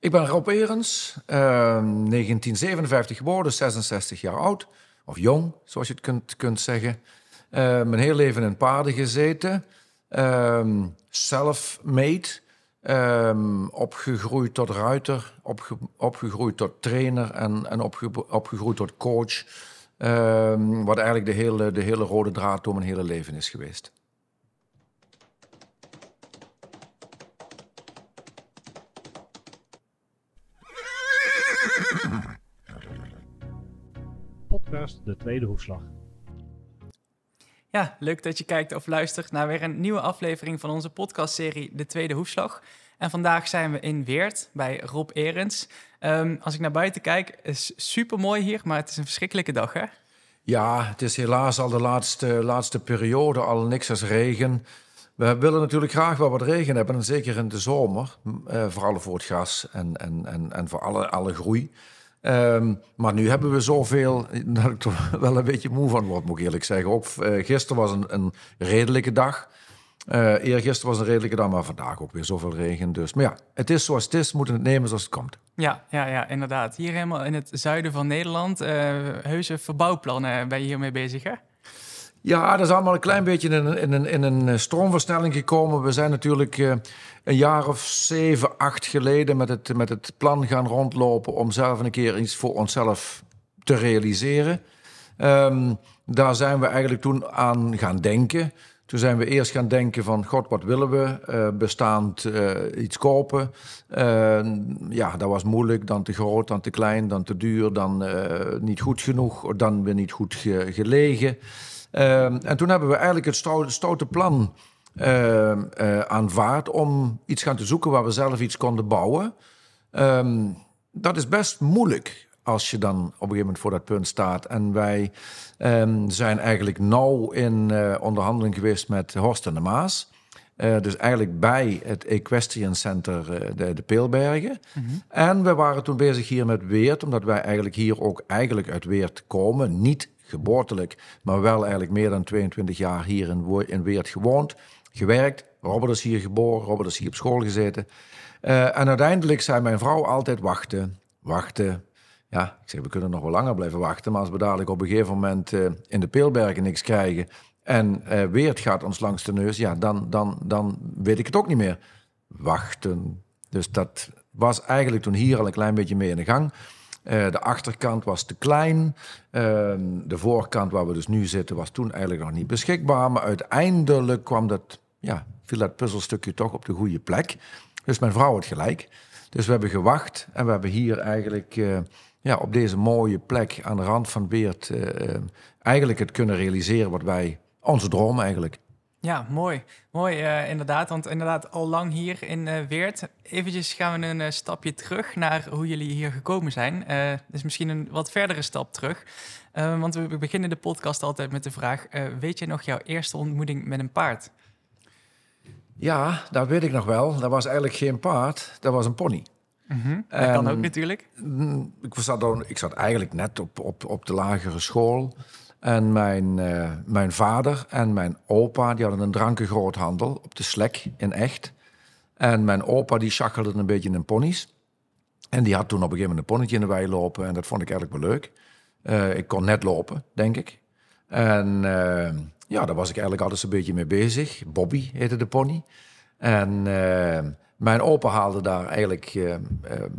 Ik ben Rob Erens, uh, 1957 geboren, 66 jaar oud. Of jong, zoals je het kunt, kunt zeggen. Uh, mijn hele leven in paarden gezeten. Self-made. Um, opgegroeid tot ruiter, opge opgegroeid tot trainer en, en opge opgegroeid tot coach. Wat eigenlijk de hele, de hele rode draad door mijn hele leven is geweest. Podcast De Tweede Hoefslag. Ja, leuk dat je kijkt of luistert naar weer een nieuwe aflevering van onze podcastserie De Tweede Hoefslag. En vandaag zijn we in Weert bij Rob Erens. Um, als ik naar buiten kijk, is super mooi hier, maar het is een verschrikkelijke dag, hè? Ja, het is helaas al de laatste, laatste periode, al niks als regen. We willen natuurlijk graag wel wat regen hebben, en zeker in de zomer. Uh, vooral voor het gas en, en, en, en voor alle, alle groei. Um, maar nu hebben we zoveel dat ik er wel een beetje moe van word, moet ik eerlijk zeggen. Ook uh, gisteren was een, een redelijke dag. Uh, eergisteren was een redelijke dag, maar vandaag ook weer zoveel regen. Dus. Maar ja, het is zoals het is, moeten het nemen zoals het komt. Ja, ja, ja inderdaad. Hier helemaal in het zuiden van Nederland, uh, heuse verbouwplannen ben je hiermee bezig, hè? Ja, dat is allemaal een klein beetje in een, in in een stroomversnelling gekomen. We zijn natuurlijk uh, een jaar of zeven, acht geleden met het, met het plan gaan rondlopen om zelf een keer iets voor onszelf te realiseren. Um, daar zijn we eigenlijk toen aan gaan denken. Toen zijn we eerst gaan denken van, god, wat willen we? Uh, bestaand iets kopen. Uh, ja, dat was moeilijk. Dan te groot, dan te klein, dan te duur, dan niet goed genoeg, dan weer niet goed ge gelegen. Uh, en toen hebben we eigenlijk het stoute, stoute plan uh, uh, aanvaard om iets gaan te zoeken waar we zelf iets konden bouwen. Um, dat is best moeilijk als je dan op een gegeven moment voor dat punt staat. En wij um, zijn eigenlijk nauw in uh, onderhandeling geweest met Horst en de Maas. Uh, dus eigenlijk bij het Equestrian Center uh, de, de Peelbergen. Mm -hmm. En we waren toen bezig hier met Weert, omdat wij eigenlijk hier ook eigenlijk uit Weert komen. Niet geboortelijk, maar wel eigenlijk meer dan 22 jaar hier in, Weert gewoond, gewerkt. Robert is hier geboren, Robert is hier op school gezeten. Uh, en uiteindelijk zei mijn vrouw altijd wachten, wachten. Ja, ik zeg, we kunnen nog wel langer blijven wachten, maar als we dadelijk op een gegeven moment uh, in de Peelbergen niks krijgen en uh, Weert gaat ons langs de neus, ja, dan, dan, dan weet ik het ook niet meer. Wachten. Dus dat was eigenlijk toen hier al een klein beetje mee in de gang. Uh, de achterkant was te klein. Uh, de voorkant waar we dus nu zitten was toen eigenlijk nog niet beschikbaar. Maar uiteindelijk kwam dat, ja, viel dat puzzelstukje toch op de goede plek. Dus mijn vrouw had gelijk. Dus we hebben gewacht en we hebben hier eigenlijk uh, ja, op deze mooie plek aan de rand van Beert eigenlijk het kunnen realiseren wat wij, onze droom eigenlijk. Ja, mooi. Mooi, uh, inderdaad. Want inderdaad, al lang hier in uh, Weert. Eventjes gaan we een uh, stapje terug naar hoe jullie hier gekomen zijn. dus misschien een wat verdere stap terug. want we beginnen de podcast altijd met de vraag... weet je nog jouw eerste ontmoeting met een paard? Ja, dat weet ik nog wel. Dat was eigenlijk geen paard, dat was een pony. Mm -hmm. Dat um, kan ook natuurlijk. Ik zat, dan, ik zat eigenlijk net op, op, op de lagere school... En mijn, uh, mijn vader en mijn opa die hadden een drankengroothandel op de Slek in Echt. En mijn opa die schakelde een beetje in ponies. En die had toen op een gegeven moment een ponnetje in de wei lopen. En dat vond ik eigenlijk wel leuk. Uh, ik kon net lopen, denk ik. En uh, ja, daar was ik eigenlijk altijd een beetje mee bezig. Bobby heette de pony. En mijn opa haalde daar eigenlijk,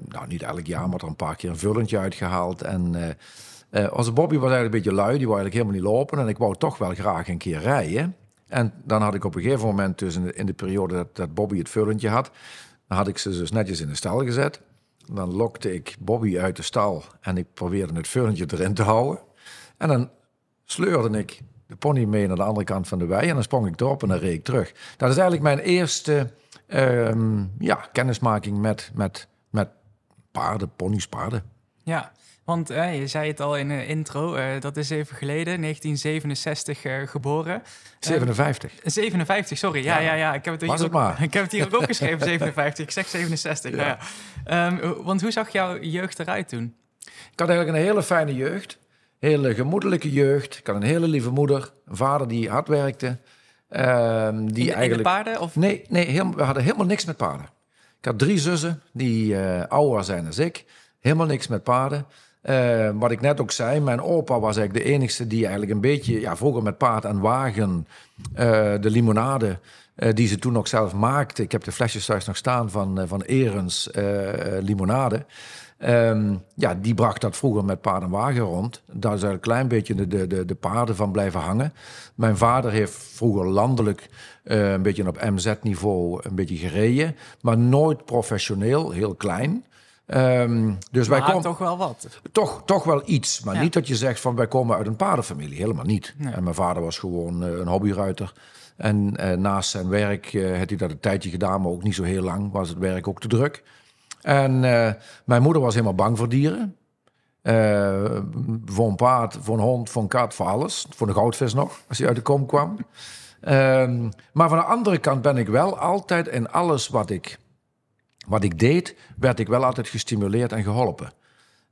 nou niet elk jaar, maar er een paar keer een vullentje uitgehaald. En uh, onze Bobby was eigenlijk een beetje lui, die wou eigenlijk helemaal niet lopen. En ik wou toch wel graag een keer rijden. En dan had ik op een gegeven moment, dus in de, periode dat, Bobby het vullentje had, dan had ik ze dus netjes in de stal gezet. Dan lokte ik Bobby uit de stal en ik probeerde het vullentje erin te houden. En dan sleurde ik de pony mee naar de andere kant van de wei en dan sprong ik erop en dan reed ik terug. Dat is eigenlijk mijn eerste um, ja, kennismaking met, met, met paarden, ponies, paarden. Ja, want je zei het al in de intro, uh, dat is even geleden, 1967 uh, geboren. 57. 57, sorry. Ja, ja, ja. ja. Ik, heb het hier Was ook, maar. ik heb het hier ook geschreven, 57. Ik zeg 67. Ja. ja. Um, want hoe zag jouw jeugd eruit toen? Ik had eigenlijk een hele fijne jeugd. Hele gemoedelijke jeugd. Ik had een hele lieve moeder. Een vader die hard werkte. Uh, die in, eigenlijk... in paarden? Of? Nee, nee heel, we hadden helemaal niks met paarden. Ik had drie zussen die ouder zijn dan ik. Helemaal niks met paarden. Uh, wat ik net ook zei, mijn opa was eigenlijk de enige die eigenlijk een beetje, ja, vroeger met paard en wagen, uh, de limonade, uh, die ze toen ook zelf maakte. Ik heb de flesjes thuis nog staan van, van Erens limonade. Um, ja, die bracht dat vroeger met paard en wagen rond. Daar is een klein beetje de, de, de paarden van blijven hangen. Mijn vader heeft vroeger landelijk een beetje op MZ-niveau een beetje gereden. Maar nooit professioneel, heel klein. Um, dus maar wij komen toch wel wat. Toch, toch wel iets. Maar ja. niet dat je zegt van wij komen uit een paardenfamilie. Helemaal niet. Nee. En mijn vader was gewoon uh, een hobbyruiter. En uh, naast zijn werk uh, heeft hij dat een tijdje gedaan, maar ook niet zo heel lang. Was het werk ook te druk. En mijn moeder was helemaal bang voor dieren. Voor een paard, voor een hond, voor een kat, voor alles. Voor een goudvis nog, als hij uit de kom kwam. Uh, maar van de andere kant ben ik wel altijd in alles wat ik, wat ik deed, werd ik wel altijd gestimuleerd en geholpen.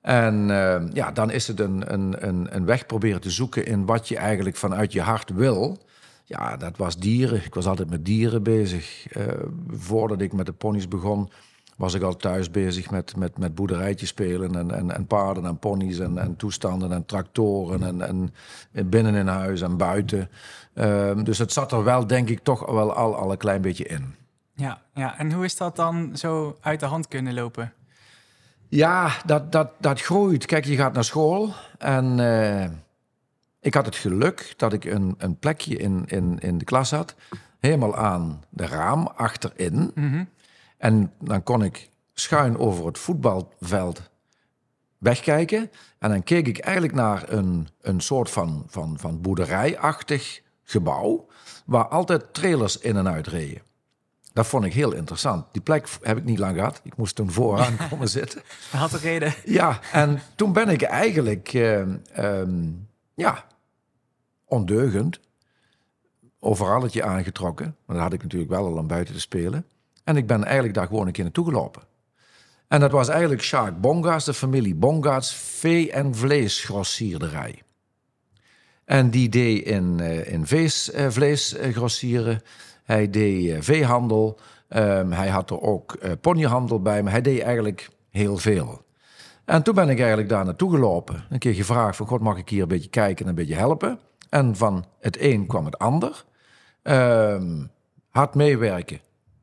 En uh, ja, dan is het een, een, een, weg proberen te zoeken in wat je eigenlijk vanuit je hart wil. Ja, dat was dieren. Ik was altijd met dieren bezig. Uh, voordat ik met de ponies begon, was ik al thuis bezig met, met, met boerderijtjes spelen en, en, en paarden en ponies en, en toestanden en tractoren en, en binnen in huis en buiten. Uh, dus het zat er wel, denk ik, toch wel al, al een klein beetje in. Ja, ja, en hoe is dat dan zo uit de hand kunnen lopen? Ja, dat, dat, dat groeit. Kijk, je gaat naar school en uh, ik had het geluk dat ik een, een plekje in, in, in de klas had. Helemaal aan de raam, achterin. Mm -hmm. En dan kon ik schuin over het voetbalveld wegkijken. En dan keek ik eigenlijk naar een, een soort van, van, van boerderijachtig gebouw. Waar altijd trailers in en uit reden. Dat vond ik heel interessant. Die plek heb ik niet lang gehad. Ik moest toen vooraan komen zitten. Had een reden. Ja, en toen ben ik eigenlijk uh, um, ja, ondeugend overalletje aangetrokken. Maar dat had ik natuurlijk wel al om buiten te spelen. En ik ben eigenlijk daar gewoon een keer naartoe gelopen. En dat was eigenlijk Sjaak Bongaerts, de familie Bongaerts, vee- en vleesgrossierderij. En die deed in, uh, in vees, uh, vlees grossieren. Hij deed veehandel. Um, hij had er ook ponyhandel bij, maar hij deed eigenlijk heel veel. En toen ben ik eigenlijk daar naartoe gelopen. Een keer gevraagd van, god, mag ik hier een beetje kijken en een beetje helpen? En van het een kwam het ander. Um, hard meewerken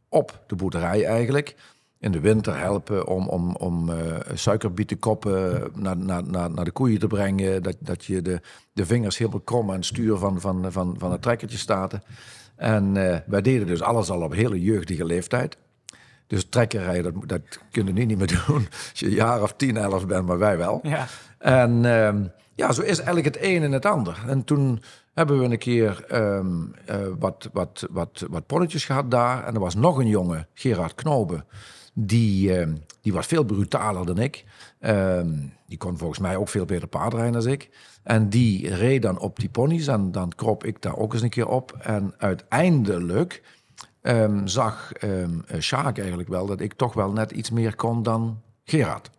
op de boerderij eigenlijk. In de winter helpen om, om, om uh, suikerbietenkoppen naar, naar, naar, naar de koeien te brengen. Dat, dat je de, de vingers helemaal krom aan het stuur van, van, van, van het trekkertje staat. En uh, wij deden dus alles al op hele jeugdige leeftijd. Dus trekkerrijden, dat, dat kun je nu niet meer doen als je een jaar of tien, elf bent, maar wij wel. Ja. En uh, ja, zo is eigenlijk het een en het ander. En toen hebben we een keer um, uh, wat, wat, wat, wat polletjes gehad daar. En er was nog een jongen, Gerard Knoben, die, uh, die was veel brutaler dan ik. Die kon volgens mij ook veel beter paardrijden dan ik. En die reed dan op die ponies en dan krop ik daar ook eens een keer op. En uiteindelijk um, zag um, Sjaak eigenlijk wel dat ik toch wel net iets meer kon dan Gerard.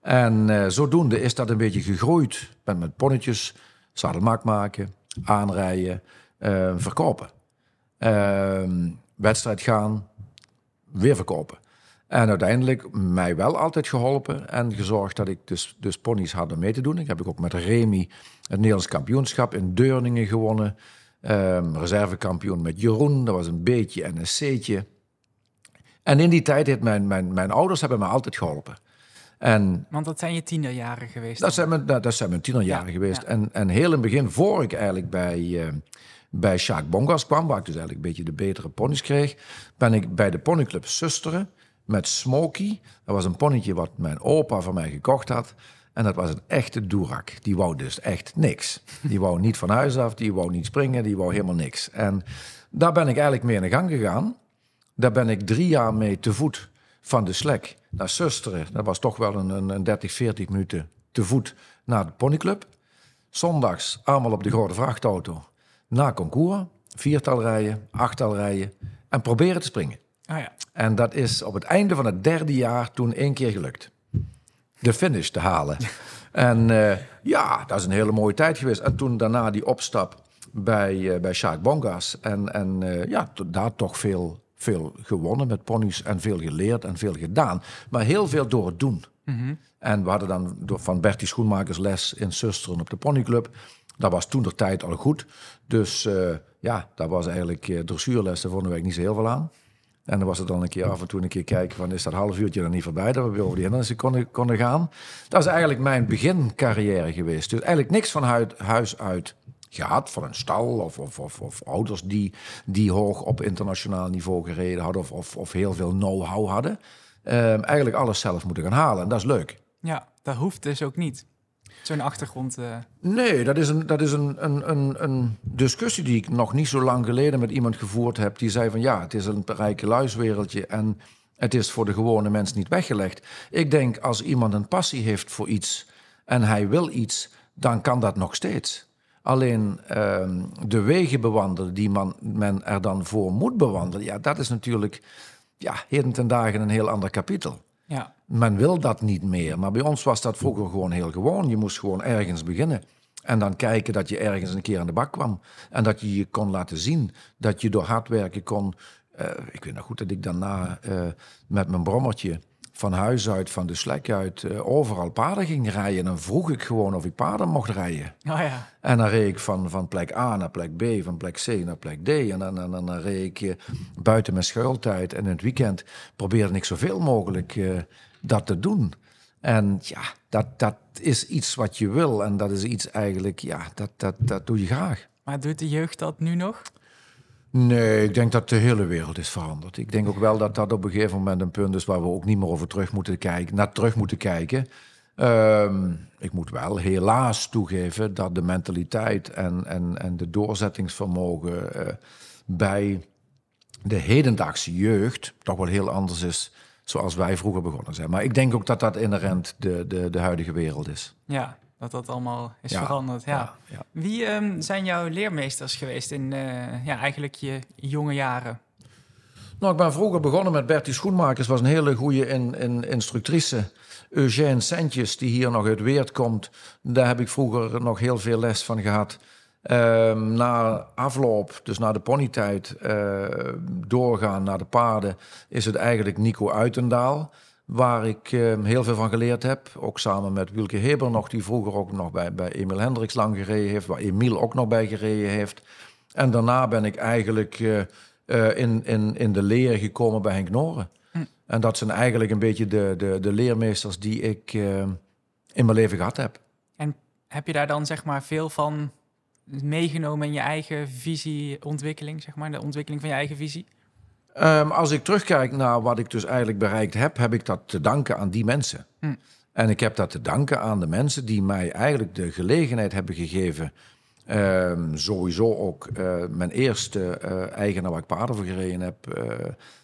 En uh, zodoende is dat een beetje gegroeid. Ben met ponnetjes, zadelmak maken, aanrijden, uh, verkopen. Wedstrijd gaan, weer verkopen. En uiteindelijk mij wel altijd geholpen en gezorgd dat ik dus, dus ponies had om mee te doen. Ik heb ook met Remy het Nederlands kampioenschap in Deurningen gewonnen. Um, reservekampioen met Jeroen, dat was een beetje en een C'tje. En in die tijd heeft mijn, mijn, mijn ouders hebben me altijd geholpen. En, Want dat zijn je tienerjaren geweest? Dat zijn mijn, dat, dat zijn mijn tienerjaren ja, geweest. Ja. En, en heel in het begin, voor ik eigenlijk bij, uh, bij Sjaak Bongas kwam... waar ik dus eigenlijk een beetje de betere ponies kreeg... ben ik bij de ponyclub Susteren met Smokey. Dat was een ponnetje wat mijn opa van mij gekocht had. En dat was een echte doerak. Die wou dus echt niks. Die wou niet van huis af, die wou niet springen, die wou helemaal niks. En daar ben ik eigenlijk mee in de gang gegaan. Daar ben ik drie jaar mee te voet van de Slek naar Susteren. Dat was toch wel een, een, een 30, 40 minuten te voet naar de ponyclub. Zondags allemaal op de grote vrachtauto naar concours. Viertal rijden, achttal rijden en proberen te springen. Oh ja. En dat is op het einde van het derde jaar toen één keer gelukt. De finish te halen. en uh, ja, dat is een hele mooie tijd geweest. En toen daarna die opstap bij, uh, bij Sjaak Bongas. En, en uh, ja, daar toch veel veel gewonnen met ponies en veel geleerd en veel gedaan. Maar heel veel door het doen. En we hadden dan door, van Bertie Schoenmakers les in Susteren op de ponyclub. Dat was toen de tijd al goed. Dus eh, ja, dat was eigenlijk uh, dressuurles. Daar vonden wij niet zo heel veel aan. En dan was het dan een keer af en toe een keer kijken van... is dat half uurtje dan niet voorbij dat we over die hindernissen konden, konden gaan. Dat is eigenlijk mijn begincarrière geweest. Dus eigenlijk niks van huis uit gehad. Van een stal of, of, of, ouders die, die hoog op internationaal niveau gereden hadden... of, of, of heel veel know-how hadden. Um, eigenlijk alles zelf moeten gaan halen. En dat is leuk. Ja, dat hoeft dus ook niet. Zo'n achtergrond. Uh... Nee, dat is, een, dat is een, een, een, een, discussie die ik nog niet zo lang geleden met iemand gevoerd heb. Die zei van ja, het is een rijke luiswereldje en het is voor de gewone mens niet weggelegd. Ik denk als iemand een passie heeft voor iets en hij wil iets, dan kan dat nog steeds. Alleen uh, de wegen bewandelen die man, men er dan voor moet bewandelen, ja, dat is natuurlijk ja, heden ten dagen een heel ander kapitel. Ja. Men wil dat niet meer. Maar bij ons was dat vroeger gewoon heel gewoon. Je moest gewoon ergens beginnen. En dan kijken dat je ergens een keer aan de bak kwam. En dat je je kon laten zien. Dat je door hard werken kon. Uh, ik weet nog goed dat ik daarna uh, met mijn brommertje van huis uit, van de slek uit, uh, overal paarden ging rijden. En dan vroeg ik gewoon of ik paarden mocht rijden. Oh ja. En dan reed ik van, van plek A naar plek B, van plek C naar plek D. En dan, dan, dan, dan reed ik uh, buiten mijn schuiltijd. En in het weekend probeerde ik zoveel mogelijk uh, dat te doen. En ja, dat, dat is iets wat je wil. En dat is iets eigenlijk, ja, dat, dat, dat doe je graag. Maar doet de jeugd dat nu nog? Nee, ik denk dat de hele wereld is veranderd. Ik denk ook wel dat dat op een gegeven moment een punt is waar we ook niet meer over terug moeten kijken, naar terug moeten kijken. Um, ik moet wel helaas toegeven dat de mentaliteit en, en, en de doorzettingsvermogen uh, bij de hedendaagse jeugd toch wel heel anders is zoals wij vroeger begonnen zijn. Maar ik denk ook dat dat inherent de, de, de huidige wereld is. Ja, dat dat allemaal is ja, veranderd. Ja. ja, ja. Wie um, zijn jouw leermeesters geweest in uh, ja, eigenlijk je jonge jaren? Nou, ik ben vroeger begonnen met Bertie Schoenmakers. was een hele goede in, in, instructrice. Eugène Sentjes, die hier nog uit Weert komt. Daar heb ik vroeger nog heel veel les van gehad. Um, na afloop, dus na de ponytijd, uh, doorgaan naar de paarden... is het eigenlijk Nico Uitendaal waar ik uh, heel veel van geleerd heb. Ook samen met Wilke Heber nog, die vroeger ook nog bij, bij Emil Hendricks lang gereden heeft, waar Emil ook nog bij gereden heeft. En daarna ben ik eigenlijk uh, uh, in, in, in de leer gekomen bij Henk Noren. Hm. En dat zijn eigenlijk een beetje de, de, de leermeesters die ik in mijn leven gehad heb. En heb je daar dan zeg maar veel van meegenomen in je eigen visieontwikkeling, zeg maar, de ontwikkeling van je eigen visie? Um, als ik terugkijk naar wat ik dus eigenlijk bereikt heb, heb ik dat te danken aan die mensen. Hm. En ik heb dat te danken aan de mensen die mij eigenlijk de gelegenheid hebben gegeven. Um, sowieso ook uh, mijn eerste uh, eigenaar waar ik paarden voor gereden heb. Uh,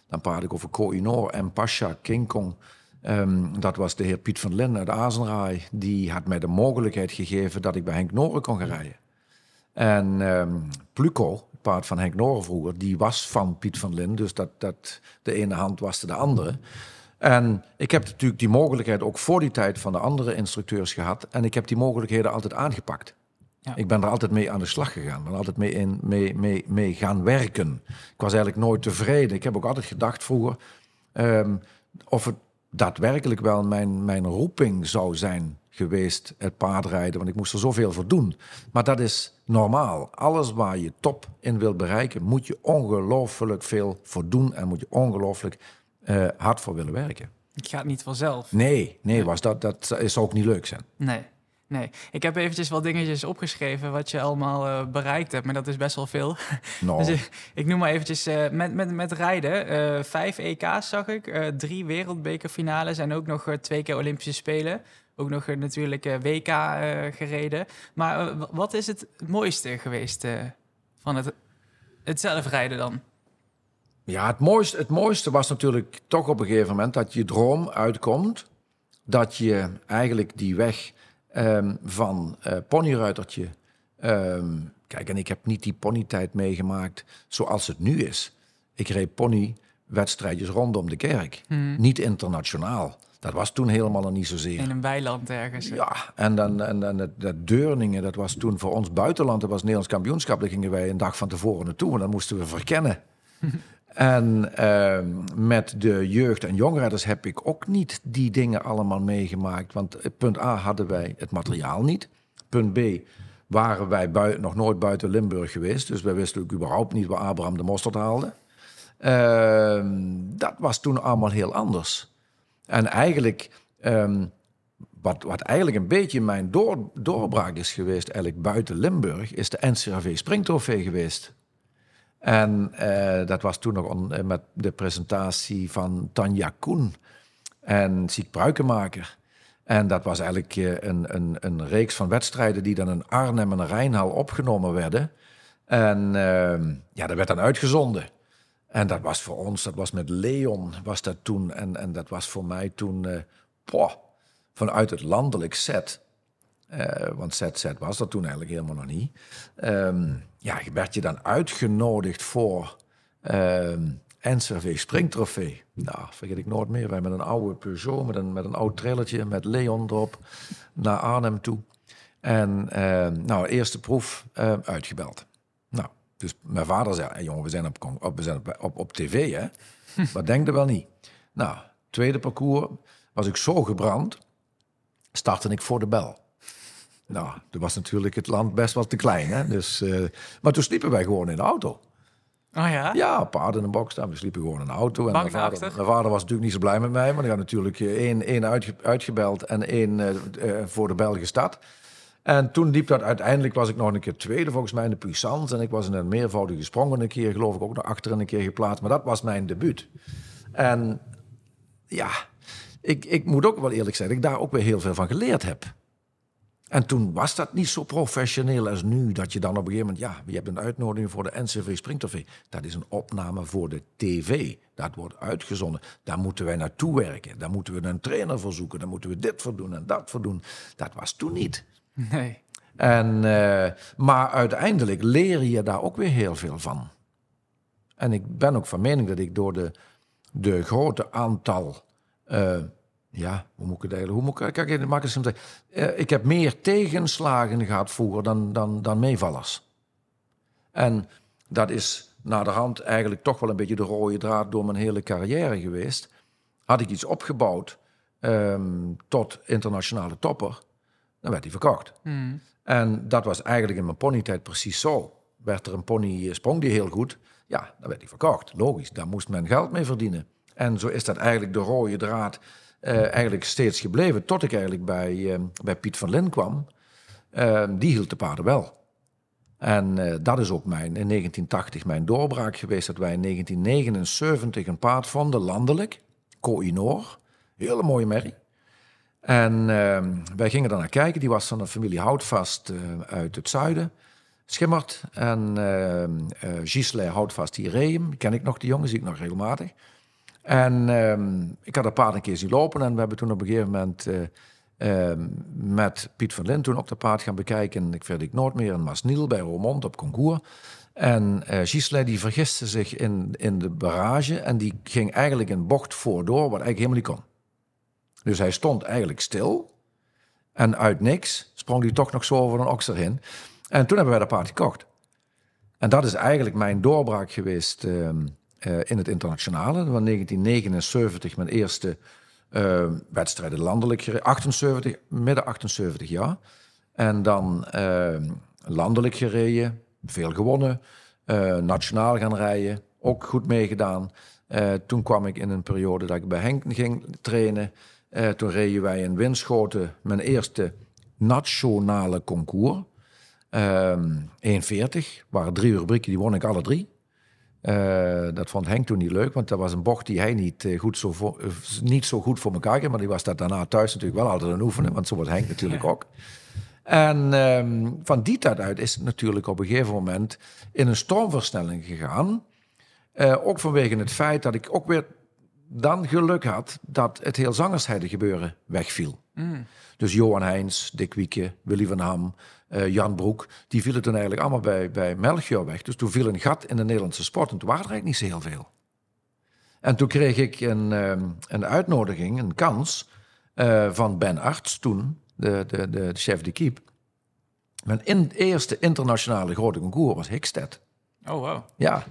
dan praat ik over Koinor en Pasha King Kong. Um, dat was de heer Piet van Lin uit Azenraai. Die had mij de mogelijkheid gegeven dat ik bij Henk Noren kon gaan rijden. En um, Pluko, paard van Henk Noren vroeger, die was van Piet van Lin. Dus dat, dat de ene hand waste de andere. En ik heb natuurlijk die mogelijkheid ook voor die tijd van de andere instructeurs gehad. En ik heb die mogelijkheden altijd aangepakt. Ja. Ik ben er altijd mee aan de slag gegaan. Ben altijd mee, in, mee, mee, mee gaan werken. Ik was eigenlijk nooit tevreden. Ik heb ook altijd gedacht vroeger um, of het daadwerkelijk wel mijn, mijn roeping zou zijn geweest, het paardrijden. Want ik moest er zoveel voor doen. Maar dat is normaal. Alles waar je top in wilt bereiken, moet je ongelooflijk veel voor doen. En moet je ongelooflijk uh, hard voor willen werken. Het gaat niet vanzelf. Nee, nee, was dat, dat is ook niet leuk zijn. Nee. Nee, ik heb eventjes wat dingetjes opgeschreven wat je allemaal uh, bereikt hebt, maar dat is best wel veel. No. dus ik, ik, noem maar eventjes uh, met, met, met rijden. Uh, vijf EK's zag ik, drie wereldbekerfinales en ook nog twee keer Olympische Spelen. Ook nog natuurlijk WK gereden. Maar wat is het mooiste geweest van het, het zelfrijden dan? Ja, het mooiste, het mooiste was natuurlijk toch op een gegeven moment dat je droom uitkomt. Dat je eigenlijk die weg um, van uh, ponyruitertje. Um, kijk, en ik heb niet die ponytijd meegemaakt zoals het nu is. Ik reed ponywedstrijdjes rondom de kerk. Hmm. Niet internationaal. Dat was toen helemaal nog niet zozeer. In een weiland ergens. Ja, en dan en, en dat, dat Deurningen, dat was toen voor ons buitenland. Dat was Nederlands kampioenschap. Daar gingen wij een dag van tevoren naartoe en dan moesten we verkennen. En ehm, met de jeugd- en jongredders heb ik ook niet die dingen allemaal meegemaakt. Want punt A hadden wij het materiaal niet. Punt B waren wij nog nooit buiten Limburg geweest. Dus wij wisten ook überhaupt niet waar Abraham de mosterd haalde. Ehm, dat was toen allemaal heel anders. En eigenlijk, ehm, wat, wat eigenlijk een beetje mijn door, doorbraak is geweest, eigenlijk buiten Limburg, is de NCRV Springtrofee geweest. En eh, dat was toen nog eh, met de presentatie van Tanja Koen en Ziek Pruikenmaker. En dat was eigenlijk eh, een, een, een reeks van wedstrijden die dan in Arnhem en Rijnhal opgenomen werden. En ehm, ja, dat werd dan uitgezonden. En dat was voor ons, dat was met Leon, was dat toen. En, en dat was voor mij toen, poh, vanuit het landelijk set. eh, want ZZ was dat toen eigenlijk helemaal nog niet. Ehm, ja, werd je dan uitgenodigd voor ehm NCRV Springtrofee. Nou, vergeet ik nooit meer. Wij met een oude Peugeot, met een, met een oud trailertje, met Leon erop, naar Arnhem toe. En ehm, nou, eerste proef eh, uitgebeld. Nou, dus mijn vader zei, hey, jongen, we zijn op, op, we zijn op, op, op tv, hè? Wat denk je wel niet? Nou, tweede parcours was ik zo gebrand, startte ik voor de bel. Nou, toen was natuurlijk het land best wel te klein, hè? Dus, eh, maar toen sliepen wij gewoon in de auto. Oh ja? Ja, paard in een box staan. We sliepen gewoon in de auto. En mijn vader, daarachter? mijn vader was natuurlijk niet zo blij met mij. Maar die had natuurlijk eh, één, één uitge- uitgebeld en één eh, voor de bel gestart. En toen liep dat uiteindelijk, was ik nog een keer tweede volgens mij in de puissance. En ik was in een meervoudige sprongen een keer, geloof ik, ook naar achteren een keer geplaatst. Maar dat was mijn debuut. En ja, ik, ik moet ook wel eerlijk zijn, ik daar ook weer heel veel van geleerd heb. En toen was dat niet zo professioneel als nu. Dat je dan op een gegeven moment, ja, je hebt een uitnodiging voor de NCV Springtrofee. Dat is een opname voor de tv. Dat wordt uitgezonden. Daar moeten wij naartoe werken. Daar moeten we een trainer voor zoeken. Daar moeten we dit voor doen en dat voor doen. Dat was toen niet. Nee. En, eh, maar uiteindelijk leer je daar ook weer heel veel van. En ik ben ook van mening dat ik door de, de grote aantal. eh, ja, hoe moet ik het eigenlijk? Hoe moet ik, kijk. Eh, ik heb meer tegenslagen gehad vroeger dan, dan, dan meevallers. En dat is naar de hand eigenlijk toch wel een beetje de rode draad door mijn hele carrière geweest. Had ik iets opgebouwd ehm, tot internationale topper, dan werd die verkocht. Hmm. En dat was eigenlijk in mijn ponytijd precies zo. Werd er een pony, eh, sprong die heel goed, ja, dan werd die verkocht. Logisch, daar moest men geld mee verdienen. En zo is dat eigenlijk de rode draad eh, eigenlijk steeds gebleven. Tot ik eigenlijk bij, eh, bij Piet van Lin kwam. Eh, die hield de paarden wel. En eh, dat is ook mijn, in 1980 mijn doorbraak geweest. Dat wij in 1979 een paard vonden, landelijk. Koh-i-Noor. Hele mooie merrie. En ehm, wij gingen daar naar kijken. Die was van de familie Houtvast eh, uit het zuiden. Schimmert. En ehm eh Gisle Houtvast. Die ken ik nog, die jongen, zie ik nog regelmatig. En ehm, ik had dat paard een keer zien lopen. En we hebben toen op een gegeven moment eh, met Piet van Lint toen op dat paard gaan bekijken. Ik verder ik nooit meer in Masniel bij Roermond op concours. En eh Gisle die vergiste zich in, in de barrage. En die ging eigenlijk een bocht voordoor, wat eigenlijk helemaal niet kon. Dus hij stond eigenlijk stil. En uit niks sprong hij toch nog zo over een okser heen. En toen hebben wij dat paard gekocht. En dat is eigenlijk mijn doorbraak geweest ehm, eh, in het internationale. Was 1979 mijn eerste ehm, wedstrijden landelijk gereden. 78, midden 78 jaar. En dan ehm, landelijk gereden, veel gewonnen. eh, nationaal gaan rijden, ook goed meegedaan. Eh, toen kwam ik in een periode dat ik bij Henk ging trainen. Eh, toen reden wij in Winschoten mijn eerste nationale concours. Ehm 1,40. waren drie rubrieken, die won ik alle drie. Eh, dat vond Henk toen niet leuk, want dat was een bocht die hij niet, eh, goed zo, voor, niet zo goed voor elkaar kreeg. Maar die was dat daarna thuis natuurlijk wel altijd aan het oefenen, want zo was Henk natuurlijk ook. En ehm, van die tijd uit is het natuurlijk op een gegeven moment in een stormversnelling gegaan. Ook vanwege het feit dat ik ook weer dan geluk had dat het heel zangersheide gebeuren wegviel. Mm. Dus Johan Heijns, Dick Wieke, Willy van Ham, eh, Jan Broek, die vielen toen eigenlijk allemaal bij, bij Melchior weg. Dus toen viel een gat in de Nederlandse sport en toen waren er eigenlijk niet zo heel veel. En toen kreeg ik een, ehm, een uitnodiging, een kans, eh, van Ben Arts toen, de, de, de chef de keep. Mijn in, eerste internationale grote concours was Hickstead. Oh, wow. Ja,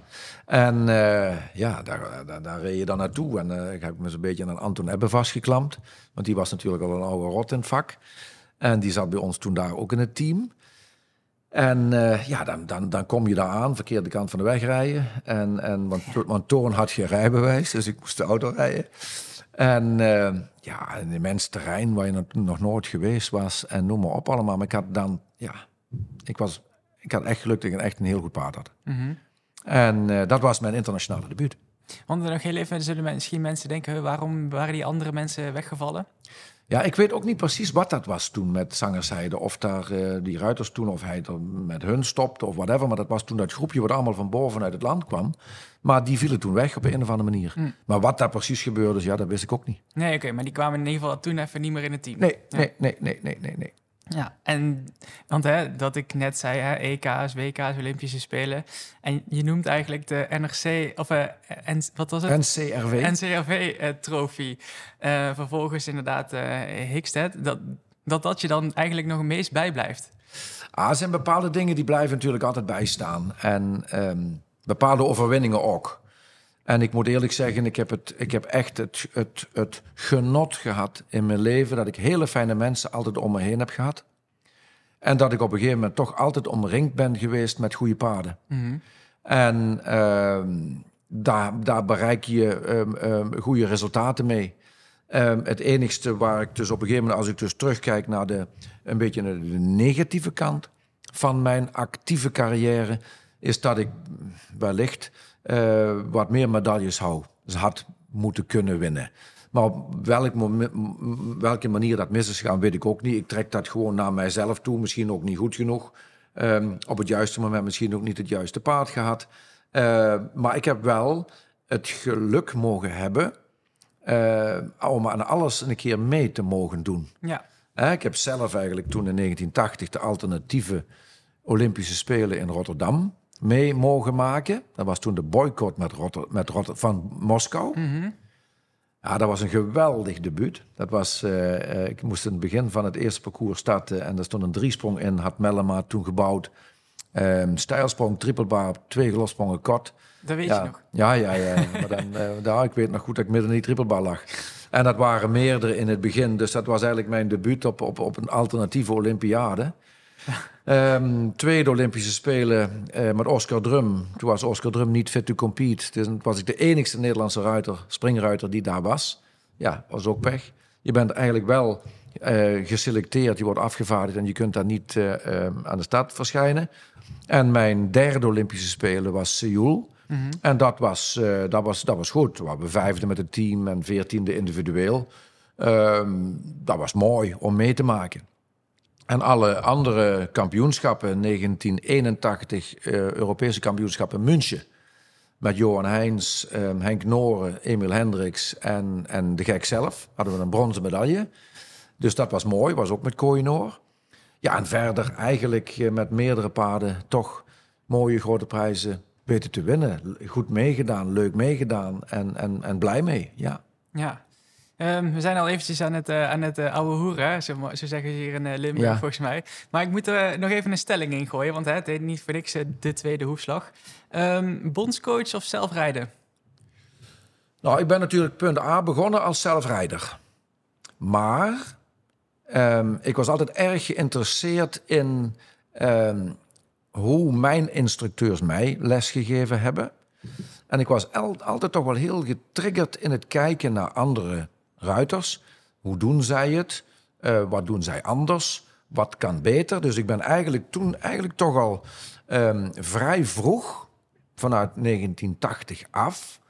en eh, ja, daar, daar, daar reed je dan naartoe. En uh, ik heb me zo'n beetje aan Anton Ebbe vastgeklampt. Want die was natuurlijk al een oude rot in het vak. En die zat bij ons toen daar ook in het team. En uh, ja, dan, dan, dan kom je daar aan, verkeerde kant van de weg rijden. En, en, want, want Toon had geen rijbewijs, dus ik moest de auto rijden. En ja, een immens terrein waar je nog nooit geweest was. En noem maar op allemaal. Maar ik had dan, ja, ik, was, ik had echt geluk dat ik echt een heel goed paard had. Mm -hmm. En uh, dat was mijn internationale debuut. Want nog heel even, zullen misschien mensen denken, waarom waren die andere mensen weggevallen? Ja, ik weet ook niet precies wat dat was toen met zangerzijde. Of daar uh, die ruiters toen, of hij er met hun stopte of whatever. Maar dat was toen dat groepje wat allemaal van boven uit het land kwam. Maar die vielen toen weg op een of andere manier. Mm. Maar wat daar precies gebeurde, ja, dat wist ik ook niet. Nee, oké, okay, maar die kwamen in ieder geval toen even niet meer in het team. Nee, ja. nee, nee, nee, nee, nee, nee. Ja, en want hè, dat ik net zei, hè, EK's, WK's, Olympische Spelen. En je noemt eigenlijk de NRC, of uh, en, wat was het? NCRV. NCRV-trofee. Uh, vervolgens inderdaad uh, Hickstead. Dat, dat dat je dan eigenlijk nog het meest bijblijft. Ah, er zijn bepaalde dingen die blijven natuurlijk altijd bijstaan. En um, bepaalde overwinningen ook. En ik moet eerlijk zeggen, ik heb, het, ik heb echt het, het, het genot gehad in mijn leven dat ik hele fijne mensen altijd om me heen heb gehad. En dat ik op een gegeven moment toch altijd omringd ben geweest met goede paarden. Mm -hmm. En uh, daar, daar bereik je um, um, goede resultaten mee. Um, het enigste waar ik dus op een gegeven moment, als ik dus terugkijk naar de, een beetje de negatieve kant van mijn actieve carrière, is dat ik wellicht uh, wat meer medailles hou. Dus had moeten kunnen winnen. Maar op welk welke manier dat mis is gegaan, weet ik ook niet. Ik trek dat gewoon naar mijzelf toe. Misschien ook niet goed genoeg. Um, op het juiste moment misschien ook niet het juiste paard gehad. Uh, maar ik heb wel het geluk mogen hebben... Uh, om aan alles een keer mee te mogen doen. Ja. Uh, ik heb zelf eigenlijk toen in 1980 de alternatieve Olympische Spelen in Rotterdam mee mogen maken. Dat was toen de boycott met Rotter, met Rotter, van Moskou. Mm -hmm. Ja, dat was een geweldig debuut. Dat was, uh, ik moest in het begin van het eerste parcours starten en er stond een driesprong in, had Mellema toen gebouwd. Um, stijlsprong, trippelbaar, twee gelossprongen kort. Dat weet ja, je nog? Ja, ja, ja. maar dan, uh, daar, ik weet nog goed dat ik midden in die trippelbar lag. En dat waren meerdere in het begin, dus dat was eigenlijk mijn debuut op, op, op een alternatieve Olympiade. Um, tweede Olympische Spelen uh, met Oscar Drum. Toen was Oscar Drum niet fit to compete. Dus was ik de enigste Nederlandse ruiter, springruiter die daar was. Ja, was ook pech. Je bent eigenlijk wel uh, geselecteerd, je wordt afgevaardigd en je kunt daar niet uh, aan de stad verschijnen. En mijn derde Olympische Spelen was Seoul. Mm -hmm. En dat was, dat, was, dat was goed. We waren vijfde met het team en veertiende individueel. Um, dat was mooi om mee te maken. En alle andere kampioenschappen, 1981 uh, Europese kampioenschappen München. Met Johan Heijns, um, Henk Noren, Emil Hendricks en, en de gek zelf. Hadden we een bronzen medaille. Dus dat was mooi, was ook met Kooienoor. Ja, en verder eigenlijk uh, met meerdere paarden toch mooie grote prijzen weten te winnen. Goed meegedaan, leuk meegedaan en, en, en blij mee, ja. Ja, Um, we zijn al eventjes aan het, uh, aan het uh, ouwe hoeren, zo, zo zeggen ze hier in uh, Limburg ja. volgens mij. Maar ik moet er nog even een stelling in gooien, want hè, het heet niet voor niks de tweede hoefslag. Um, bondscoach of zelfrijden? Nou, ik ben natuurlijk punt A begonnen als zelfrijder. Maar um, ik was altijd erg geïnteresseerd in hoe mijn instructeurs mij lesgegeven hebben. En ik was altijd toch wel heel getriggerd in het kijken naar andere ruiters. Hoe doen zij het? Uh, wat doen zij anders? Wat kan beter? Dus ik ben eigenlijk toen eigenlijk toch al um, vrij vroeg, vanuit 1980 af,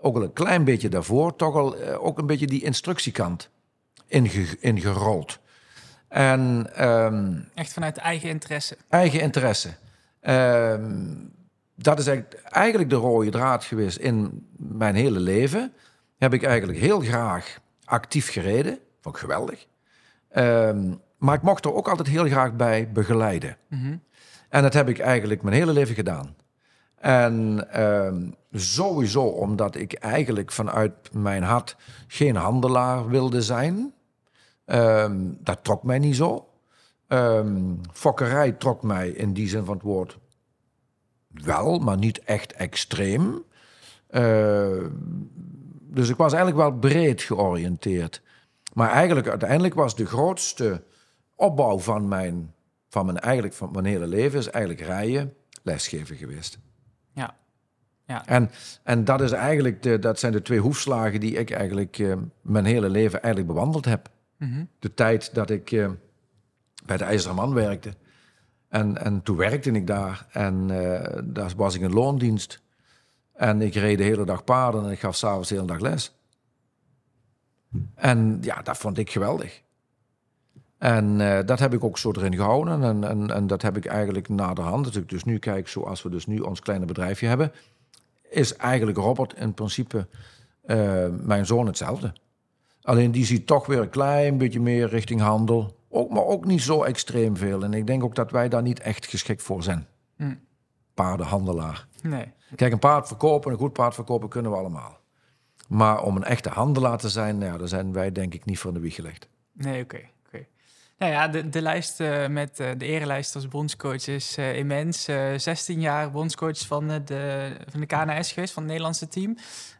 ook al een klein beetje daarvoor, toch al uh, ook een beetje die instructiekant inge ingerold. En, um, Echt vanuit eigen interesse? Eigen interesse. Um, dat is eigenlijk de rode draad geweest in mijn hele leven. Heb ik eigenlijk heel graag actief gereden. Vond ik geweldig. Um, maar ik mocht er ook altijd heel graag bij begeleiden. Mm -hmm. En dat heb ik eigenlijk mijn hele leven gedaan. En um, sowieso omdat ik eigenlijk vanuit mijn hart geen handelaar wilde zijn. Um, dat trok mij niet zo. fokkerij trok mij in die zin van het woord wel, maar niet echt extreem. Eh, dus ik was eigenlijk wel breed georiënteerd. Maar eigenlijk, uiteindelijk was de grootste opbouw van mijn, van mijn, eigenlijk, van mijn hele leven... is eigenlijk rijden, lesgeven geweest. Ja. ja. En, en dat, is eigenlijk de, dat zijn de twee hoefslagen die ik eigenlijk eh, mijn hele leven eigenlijk bewandeld heb. Mhm. De tijd dat ik eh, bij de IJzeren Man werkte. En, en toen werkte ik daar en eh, daar was ik in loondienst. En ik reed de hele dag paarden en ik gaf s'avonds de hele dag les. En ja, dat vond ik geweldig. En eh, dat heb ik ook zo erin gehouden. En, en, en dat heb ik eigenlijk naderhand, als ik dus nu kijk zoals we dus nu ons kleine bedrijfje hebben, is eigenlijk Robert in principe eh, mijn zoon hetzelfde. Alleen die ziet toch weer een klein beetje meer richting handel. Ook, maar ook niet zo extreem veel. En ik denk ook dat wij daar niet echt geschikt voor zijn. Hm. Paardenhandelaar. Nee. Kijk, een paard verkopen, een goed paard verkopen kunnen we allemaal. Maar om een echte handelaar te zijn, nou ja, daar zijn wij denk ik niet voor in de wieg gelegd. Nee, oké. oké. Nou ja, de, de lijst eh, met eh, de erelijst als bondscoach is eh, immens. Eh 16 jaar bondscoach van, de, van de KNS geweest, van het Nederlandse team.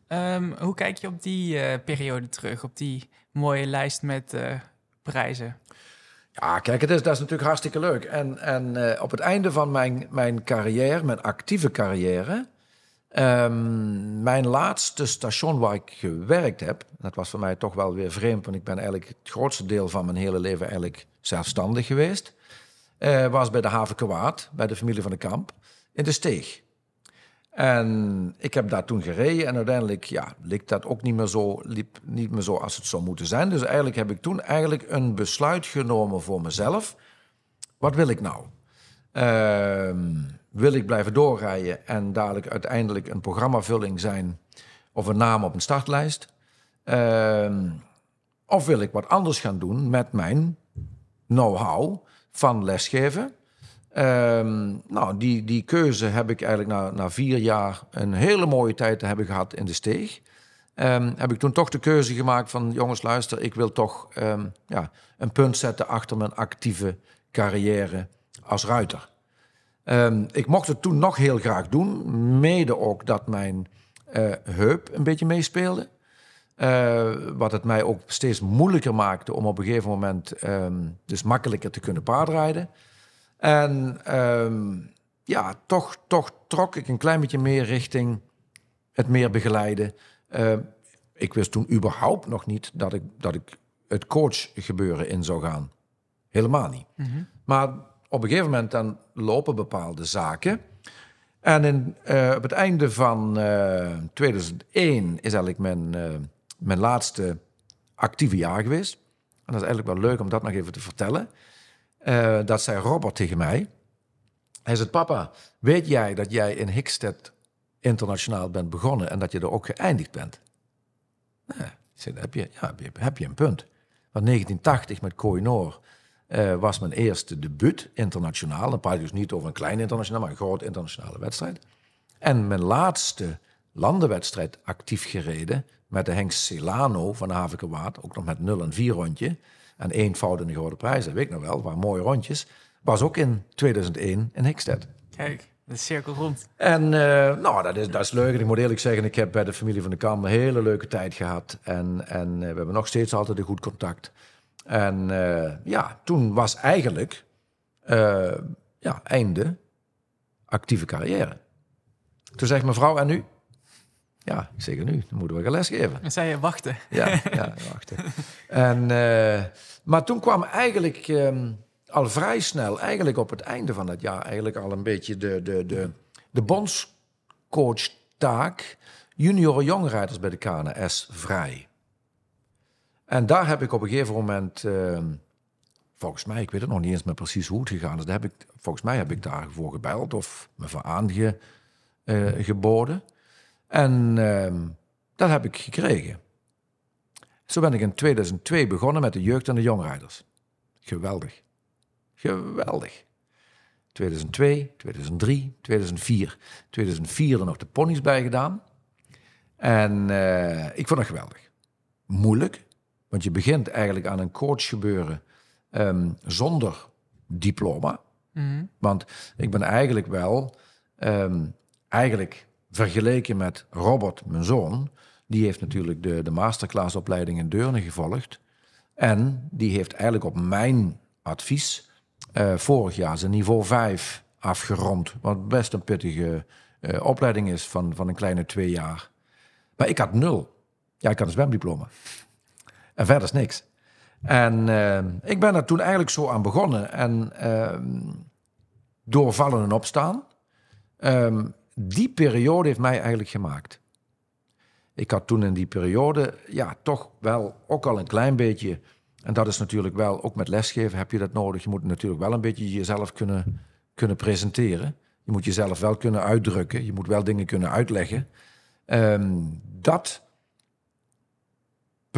Ehm, hoe kijk je op die periode terug, op die mooie lijst met prijzen? Ja, kijk, het is, dat is natuurlijk hartstikke leuk. En, en op het einde van mijn, mijn carrière, mijn actieve carrière... ehm, mijn laatste station waar ik gewerkt heb... dat was voor mij toch wel weer vreemd... want ik ben eigenlijk het grootste deel van mijn hele leven eigenlijk zelfstandig geweest... eh, was bij de Haven Waard, bij de familie van de Kamp, in de Steeg. En ik heb daar toen gereden en uiteindelijk ja, liep dat ook niet meer, zo, liep niet meer zo als het zou moeten zijn. Dus eigenlijk heb ik toen eigenlijk een besluit genomen voor mezelf. Wat wil ik nou? Ehm, wil ik blijven doorrijden en dadelijk uiteindelijk een programmavulling zijn of een naam op een startlijst? Ehm, of wil ik wat anders gaan doen met mijn know-how van lesgeven? Ehm, nou, die, die keuze heb ik eigenlijk na, na vier jaar een hele mooie tijd te hebben gehad in de steeg. Ehm, heb ik toen toch de keuze gemaakt van jongens, luister, ik wil toch ja, een punt zetten achter mijn actieve carrière als ruiter. Ehm, ik mocht het toen nog heel graag doen, mede ook dat mijn eh, heup een beetje meespeelde. Eh, wat het mij ook steeds moeilijker maakte om op een gegeven moment ehm, dus makkelijker te kunnen paardrijden. En ehm, ja, toch, toch trok ik een klein beetje meer richting het meer begeleiden. Eh, ik wist toen überhaupt nog niet dat ik, dat ik het coachgebeuren in zou gaan. Helemaal niet. Maar op een gegeven moment dan lopen bepaalde zaken. En in, eh, op het einde van eh, 2001 is eigenlijk mijn, eh, mijn laatste actieve jaar geweest. En dat is eigenlijk wel leuk om dat nog even te vertellen. Eh, dat zei Robert tegen mij. Hij zei, papa, weet jij dat jij in Hickstead internationaal bent begonnen en dat je er ook geëindigd bent? Ik heb je, ja, heb je, heb je een punt. Want 1980 met Kooi Noor eh, was mijn eerste debuut internationaal. Dan praat ik dus niet over een klein internationaal, maar een groot internationale wedstrijd. En mijn laatste landenwedstrijd actief gereden met de Henk Celano van de Havenkewaard. Ook nog met 0 en 4 rondje. En één fout in de Grote Prijs, dat weet ik nog wel, waren mooie rondjes. Was ook in 2001 in Hickstead. Kijk, de cirkel rond. En eh, nou, dat is, dat is leuk. En ik moet eerlijk zeggen, ik heb bij de familie van de Kam een hele leuke tijd gehad. En, en eh, we hebben nog steeds altijd een goed contact. En eh, ja, toen was eigenlijk eh, ja, einde actieve carrière. Toen zegt mevrouw, en nu? Ja, ik zeg nu, dan moeten we gaan lesgeven. Dan zei je wachten. Ja, ja wacht. En, eh, maar toen kwam eigenlijk ehm, al vrij snel, eigenlijk op het einde van dat jaar, eigenlijk al een beetje de, de, de, de bondscoach-taak junior jongrijders bij de KNS vrij. En daar heb ik op een gegeven moment, ehm, volgens mij, ik weet het nog niet eens meer precies hoe het gegaan is, daar heb ik, volgens mij heb ik daarvoor gebeld of me voor aangeboden. En ehm, dat heb ik gekregen. Zo ben ik in 2002 begonnen met de jeugd en de jongrijders. Geweldig. Geweldig. 2002, 2003, 2004. 2004 er nog de ponies bij gedaan. En eh, ik vond het geweldig. Moeilijk, want je begint eigenlijk aan een coachgebeuren ehm, zonder diploma. Mhm. Want ik ben eigenlijk wel ehm, eigenlijk vergeleken met Robert, mijn zoon, die heeft natuurlijk de, de masterclassopleiding in Deurne gevolgd. En die heeft eigenlijk op mijn advies eh, vorig jaar zijn niveau 5 afgerond. Wat best een pittige eh, opleiding is van, van een kleine twee jaar. Maar ik had nul. Ja, ik had een zwemdiploma. En verder is niks. En eh, ik ben er toen eigenlijk zo aan begonnen. En ehm, door vallen en opstaan. Ehm, die periode heeft mij eigenlijk gemaakt. Ik had toen in die periode, ja, toch wel ook al een klein beetje. En dat is natuurlijk wel, ook met lesgeven heb je dat nodig. Je moet natuurlijk wel een beetje jezelf kunnen, kunnen presenteren. Je moet jezelf wel kunnen uitdrukken. Je moet wel dingen kunnen uitleggen. Ehm, dat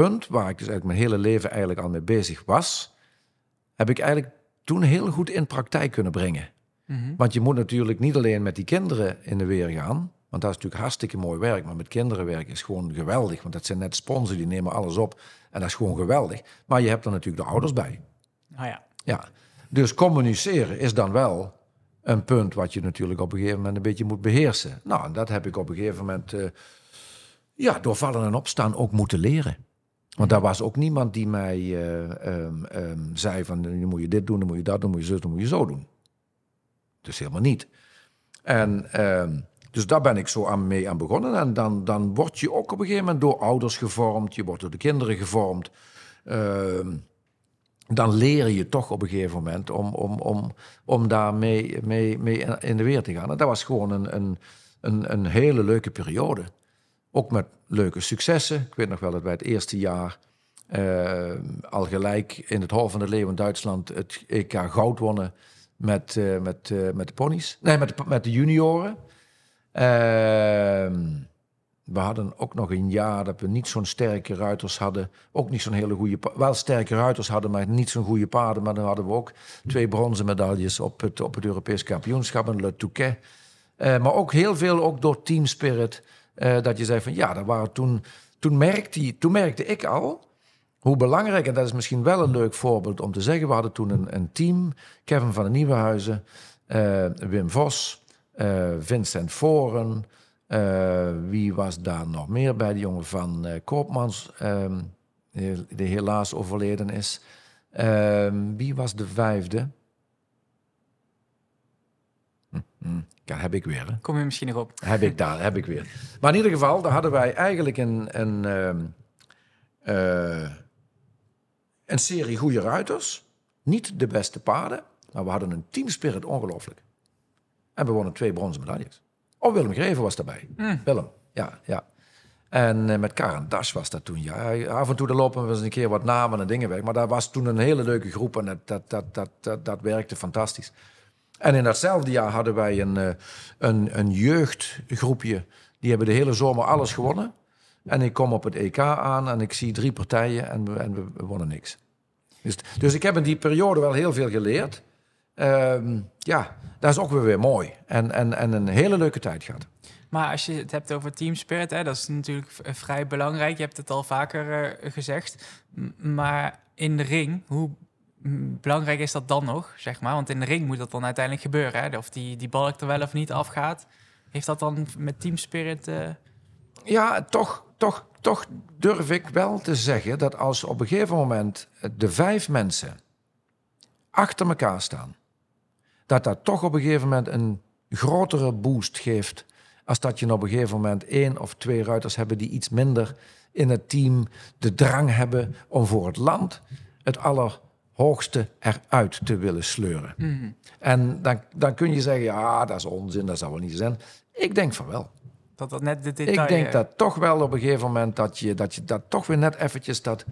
punt, waar ik dus eigenlijk mijn hele leven eigenlijk al mee bezig was, heb ik eigenlijk toen heel goed in praktijk kunnen brengen. Mhm. Want je moet natuurlijk niet alleen met die kinderen in de weer gaan. Want dat is natuurlijk hartstikke mooi werk. Maar met kinderen werken is gewoon geweldig. Want dat zijn net sponsoren, die nemen alles op. En dat is gewoon geweldig. Maar je hebt er natuurlijk de ouders bij. Ah ja. Ja. Dus communiceren is dan wel een punt wat je natuurlijk op een gegeven moment een beetje moet beheersen. Nou, en dat heb ik op een gegeven moment eh, ja, door vallen en opstaan ook moeten leren. Want daar was ook niemand die mij eh, ehm, ehm, zei van dan moet je dit doen, dan moet je dat doen, dan moet je zo dan moet je zo doen. Dus helemaal niet. En ehm, dus daar ben ik zo aan mee aan begonnen. En dan, dan word je ook op een gegeven moment door ouders gevormd, je wordt door de kinderen gevormd. Dan leer je toch op een gegeven moment om, om, om, om daar mee, mee, mee in de weer te gaan. En dat was gewoon een, een, een, een hele leuke periode. Ook met leuke successen. Ik weet nog wel dat wij het eerste jaar eh, al gelijk in het Hol van de Leeuw in Duitsland het EK goud wonnen met, eh, met, eh, met de ponies. Nee, met met de junioren. Ehm, we hadden ook nog een jaar dat we niet zo'n sterke ruiters hadden. Ook niet zo'n hele goede... Wel sterke ruiters hadden, maar niet zo'n goede paarden. Maar dan hadden we ook twee bronzen medailles op het, op het Europees kampioenschap in Le Touquet. Maar ook heel veel ook door Team Spirit. Eh, dat je zei van ja, dat waren toen, toen, merkte, toen merkte ik al hoe belangrijk, en dat is misschien wel een leuk voorbeeld om te zeggen. We hadden toen een, een team, Kevin van den Nieuwenhuizen, eh, Wim Vos, eh, Vincent Voren. wie was daar nog meer bij? De jongen van Koopmans, ehm, die die helaas overleden is. Ehm, wie was de vijfde? Hm, hm, Ja, heb ik weer. Hè? Kom je misschien nog op. Heb ik daar, heb ik weer. Maar in ieder geval, daar hadden wij eigenlijk een, een, ehm, eh, een serie goede ruiters. Niet de beste paarden, maar we hadden een teamspirit ongelooflijk. En we wonnen twee bronzen medailles. Oh, Willem Greven was daarbij. Willem, ja, ja. En eh, met Karen Das was dat toen. Ja, af en toe dan lopen we eens een keer wat namen en dingen weg. Maar daar was toen een hele leuke groep en dat, dat, dat, dat, dat, dat werkte fantastisch. En in datzelfde jaar hadden wij een, eh, een, een jeugdgroepje. Die hebben de hele zomer alles gewonnen. En ik kom op het EK aan en ik zie drie partijen en we, en we, wonnen niks. Dus, dus ik heb in die periode wel heel veel geleerd. Ehm, ja, dat is ook weer, weer mooi. En, en, en een hele leuke tijd gehad. Maar als je het hebt over team spirit, hè, dat is natuurlijk vrij belangrijk. Je hebt het al vaker eh, gezegd. Maar in de ring, hoe belangrijk is dat dan nog, zeg maar? Want in de ring moet dat dan uiteindelijk gebeuren. Hè? Of die, die balk er wel of niet afgaat. Heeft dat dan met team spirit... eh, Ja, toch, toch, toch durf ik wel te zeggen dat als op een gegeven moment de vijf mensen achter elkaar staan, dat dat toch op een gegeven moment een grotere boost geeft als dat je op een gegeven moment één of twee ruiters hebben die iets minder in het team de drang hebben om voor het land het allerhoogste eruit te willen sleuren. En dan, dan kun je zeggen, ja, dat is onzin, dat zal wel niet zijn. Ik denk van wel. dat dat net de detail... Ik denk eh, dat toch wel op een gegeven moment dat je dat, je dat toch weer net eventjes dat,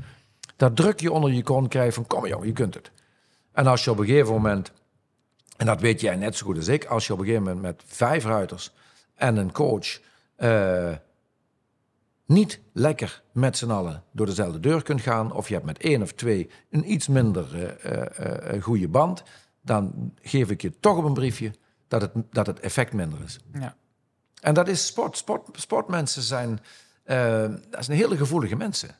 dat drukje onder je kont krijgt van kom joh, je kunt het. En als je op een gegeven moment, en dat weet jij net zo goed als ik, als je op een gegeven moment met vijf ruiters en een coach eh, niet lekker met z'n allen door dezelfde deur kunt gaan, of je hebt met één of twee een iets minder eh, eh, eh, goede band, dan geef ik je toch op een briefje dat het, dat het effect minder is. Ja. En dat is sport. sport sportmensen zijn, eh, dat zijn hele gevoelige mensen.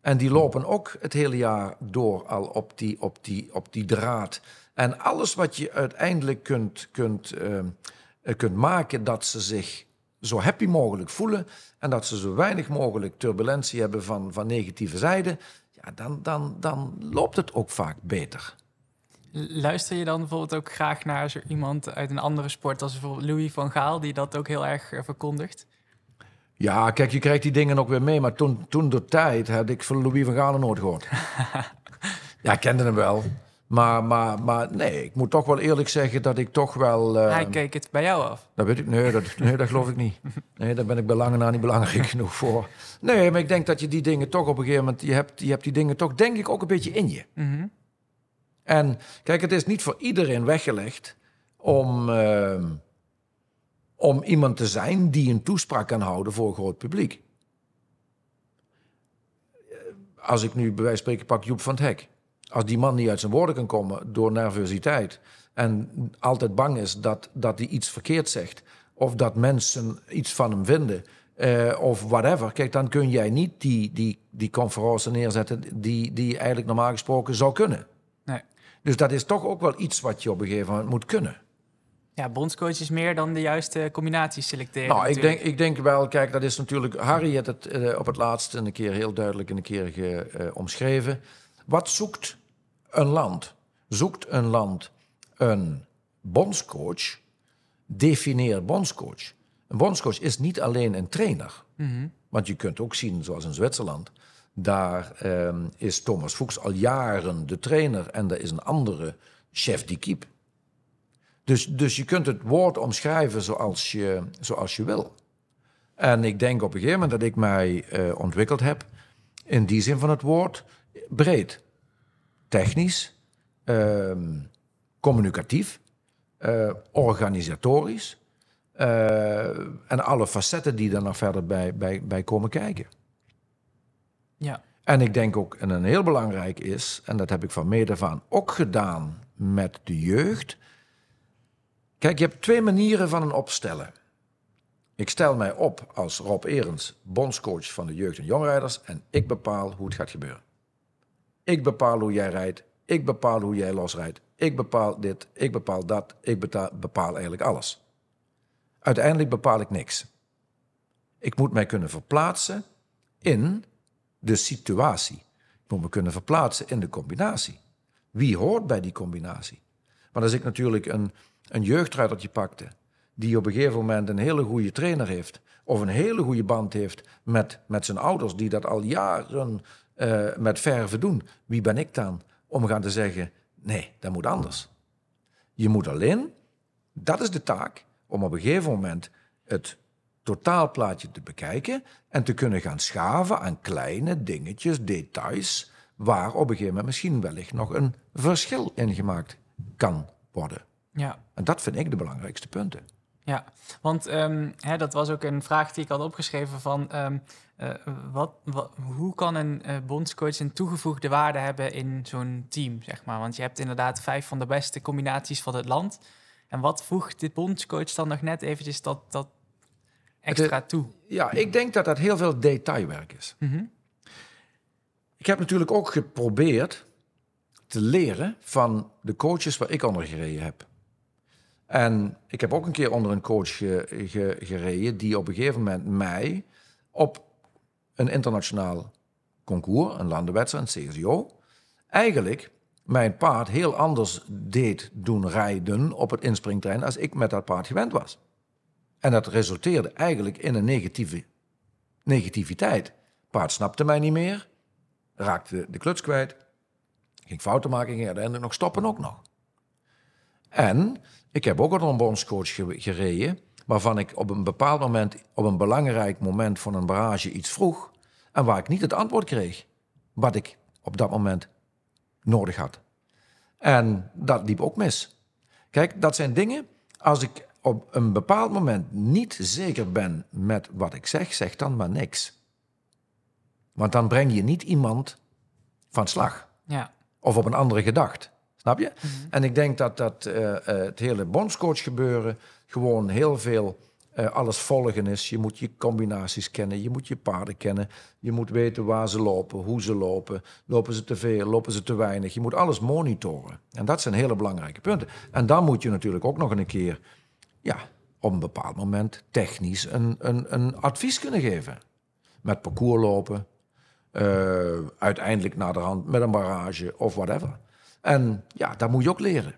En die lopen ook het hele jaar door al op die, op die, op die draad. En alles wat je uiteindelijk kunt, kunt, kunt maken dat ze zich zo happy mogelijk voelen en dat ze zo weinig mogelijk turbulentie hebben van, van negatieve zijde, ja, dan, dan, dan loopt het ook vaak beter. Luister je dan bijvoorbeeld ook graag naar zo iemand uit een andere sport, als bijvoorbeeld Louis van Gaal, die dat ook heel erg eh, verkondigt? Ja, kijk, je krijgt die dingen ook weer mee. Maar toen, toen de tijd had ik van Louis van Gaal nooit gehoord. ja, ik kende hem wel. Maar, maar, maar nee, ik moet toch wel eerlijk zeggen dat ik toch wel... eh, Hij keek het bij jou af. Dat weet ik, nee dat, nee, dat geloof ik niet. Nee, daar ben ik bij lange na niet belangrijk genoeg voor. Nee, maar ik denk dat je die dingen toch op een gegeven moment... Je hebt, je hebt die dingen toch, denk ik, ook een beetje in je. Mhm. En kijk, het is niet voor iedereen weggelegd om, eh, om iemand te zijn die een toespraak kan houden voor een groot publiek. Eh, Als ik nu bij wijze van spreken pak Joep van het Hek. Als die man niet uit zijn woorden kan komen door nervositeit en altijd bang is dat, dat hij iets verkeerd zegt of dat mensen iets van hem vinden eh, of whatever. Kijk, dan kun jij niet die, die, die conferentie neerzetten die, die je eigenlijk normaal gesproken zou kunnen. Nee. Dus dat is toch ook wel iets wat je op een gegeven moment moet kunnen. Ja, bondscoach is meer dan de juiste combinaties selecteren. Nou, ik denk, ik denk wel, kijk, dat is natuurlijk. Harry heeft het eh, op het laatst een keer heel duidelijk een keer ge, eh, omschreven. Wat zoekt een land? Zoekt een land een bondscoach? Defineer bondscoach. Een bondscoach is niet alleen een trainer. Mhm. Want je kunt ook zien, zoals in Zwitserland, daar ehm, is Thomas Fuchs al jaren de trainer en er is een andere chef d'équipe. Dus, dus je kunt het woord omschrijven zoals je, zoals je wil. En ik denk op een gegeven moment dat ik mij eh, ontwikkeld heb, in die zin van het woord, breed. Technisch, ehm, communicatief, eh, organisatorisch. eh, en alle facetten die daar nog verder bij, bij, bij komen kijken. Ja. En ik denk ook, en een heel belangrijk is, en dat heb ik van mede van ook gedaan met de jeugd. Kijk, je hebt twee manieren van een opstellen. Ik stel mij op als Rob Erens, bondscoach van de jeugd- en jongrijders, en ik bepaal hoe het gaat gebeuren. Ik bepaal hoe jij rijdt, ik bepaal hoe jij losrijdt, ik bepaal dit, ik bepaal dat, ik bepaal eigenlijk alles. Uiteindelijk bepaal ik niks. Ik moet mij kunnen verplaatsen in de situatie. Ik moet me kunnen verplaatsen in de combinatie. Wie hoort bij die combinatie? Want als ik natuurlijk een, een jeugdruitertje pakte... die op een gegeven moment een hele goede trainer heeft... of een hele goede band heeft met, met zijn ouders... die dat al jaren eh, met verven doen. Wie ben ik dan om gaan te zeggen... nee, dat moet anders. Je moet alleen, dat is de taak... om op een gegeven moment het totaalplaatje te bekijken en te kunnen gaan schaven aan kleine dingetjes, details, waar op een gegeven moment misschien wellicht nog een verschil in gemaakt kan worden. Ja. En dat vind ik de belangrijkste punten. Ja, want ehm, hè, dat was ook een vraag die ik had opgeschreven van ehm, eh, wat, wat, hoe kan een eh, bondscoach een toegevoegde waarde hebben in zo'n team, zeg maar? Want je hebt inderdaad vijf van de beste combinaties van het land. En wat voegt dit bondscoach dan nog net eventjes dat, dat extra toe? Ja, ik denk dat dat heel veel detailwerk is. Mhm. Ik heb natuurlijk ook geprobeerd te leren van de coaches waar ik onder gereden heb. En ik heb ook een keer onder een coach ge- ge- gereden die op een gegeven moment mij op een internationaal concours, een landenwedstrijd, een CSO, eigenlijk mijn paard heel anders deed doen rijden op het inspringtrein als ik met dat paard gewend was. En dat resulteerde eigenlijk in een negatieve negativiteit. Paard snapte mij niet meer, raakte de kluts kwijt, ging fouten maken, ging uiteindelijk nog stoppen ook nog. En ik heb ook al een bondscoach ge- gereden, waarvan ik op een bepaald moment, op een belangrijk moment van een barrage iets vroeg, en waar ik niet het antwoord kreeg wat ik op dat moment nodig had. En dat liep ook mis. Kijk, dat zijn dingen, als ik op een bepaald moment niet zeker ben met wat ik zeg, zeg dan maar niks. Want dan breng je niet iemand van slag Ja, of op een andere gedacht. Snap je? En ik denk dat, dat eh, eh, het hele bondscoach gebeuren gewoon heel veel eh, alles volgen is. Je moet je combinaties kennen, je moet je paarden kennen, je moet weten waar ze lopen, hoe ze lopen, lopen ze te veel, lopen ze te weinig. Je moet alles monitoren. En dat zijn hele belangrijke punten. En dan moet je natuurlijk ook nog een keer ja, op een bepaald moment technisch een, een, een advies kunnen geven. Met parcours lopen, uh, uiteindelijk naar de hand met een barrage of whatever. En ja, dat moet je ook leren.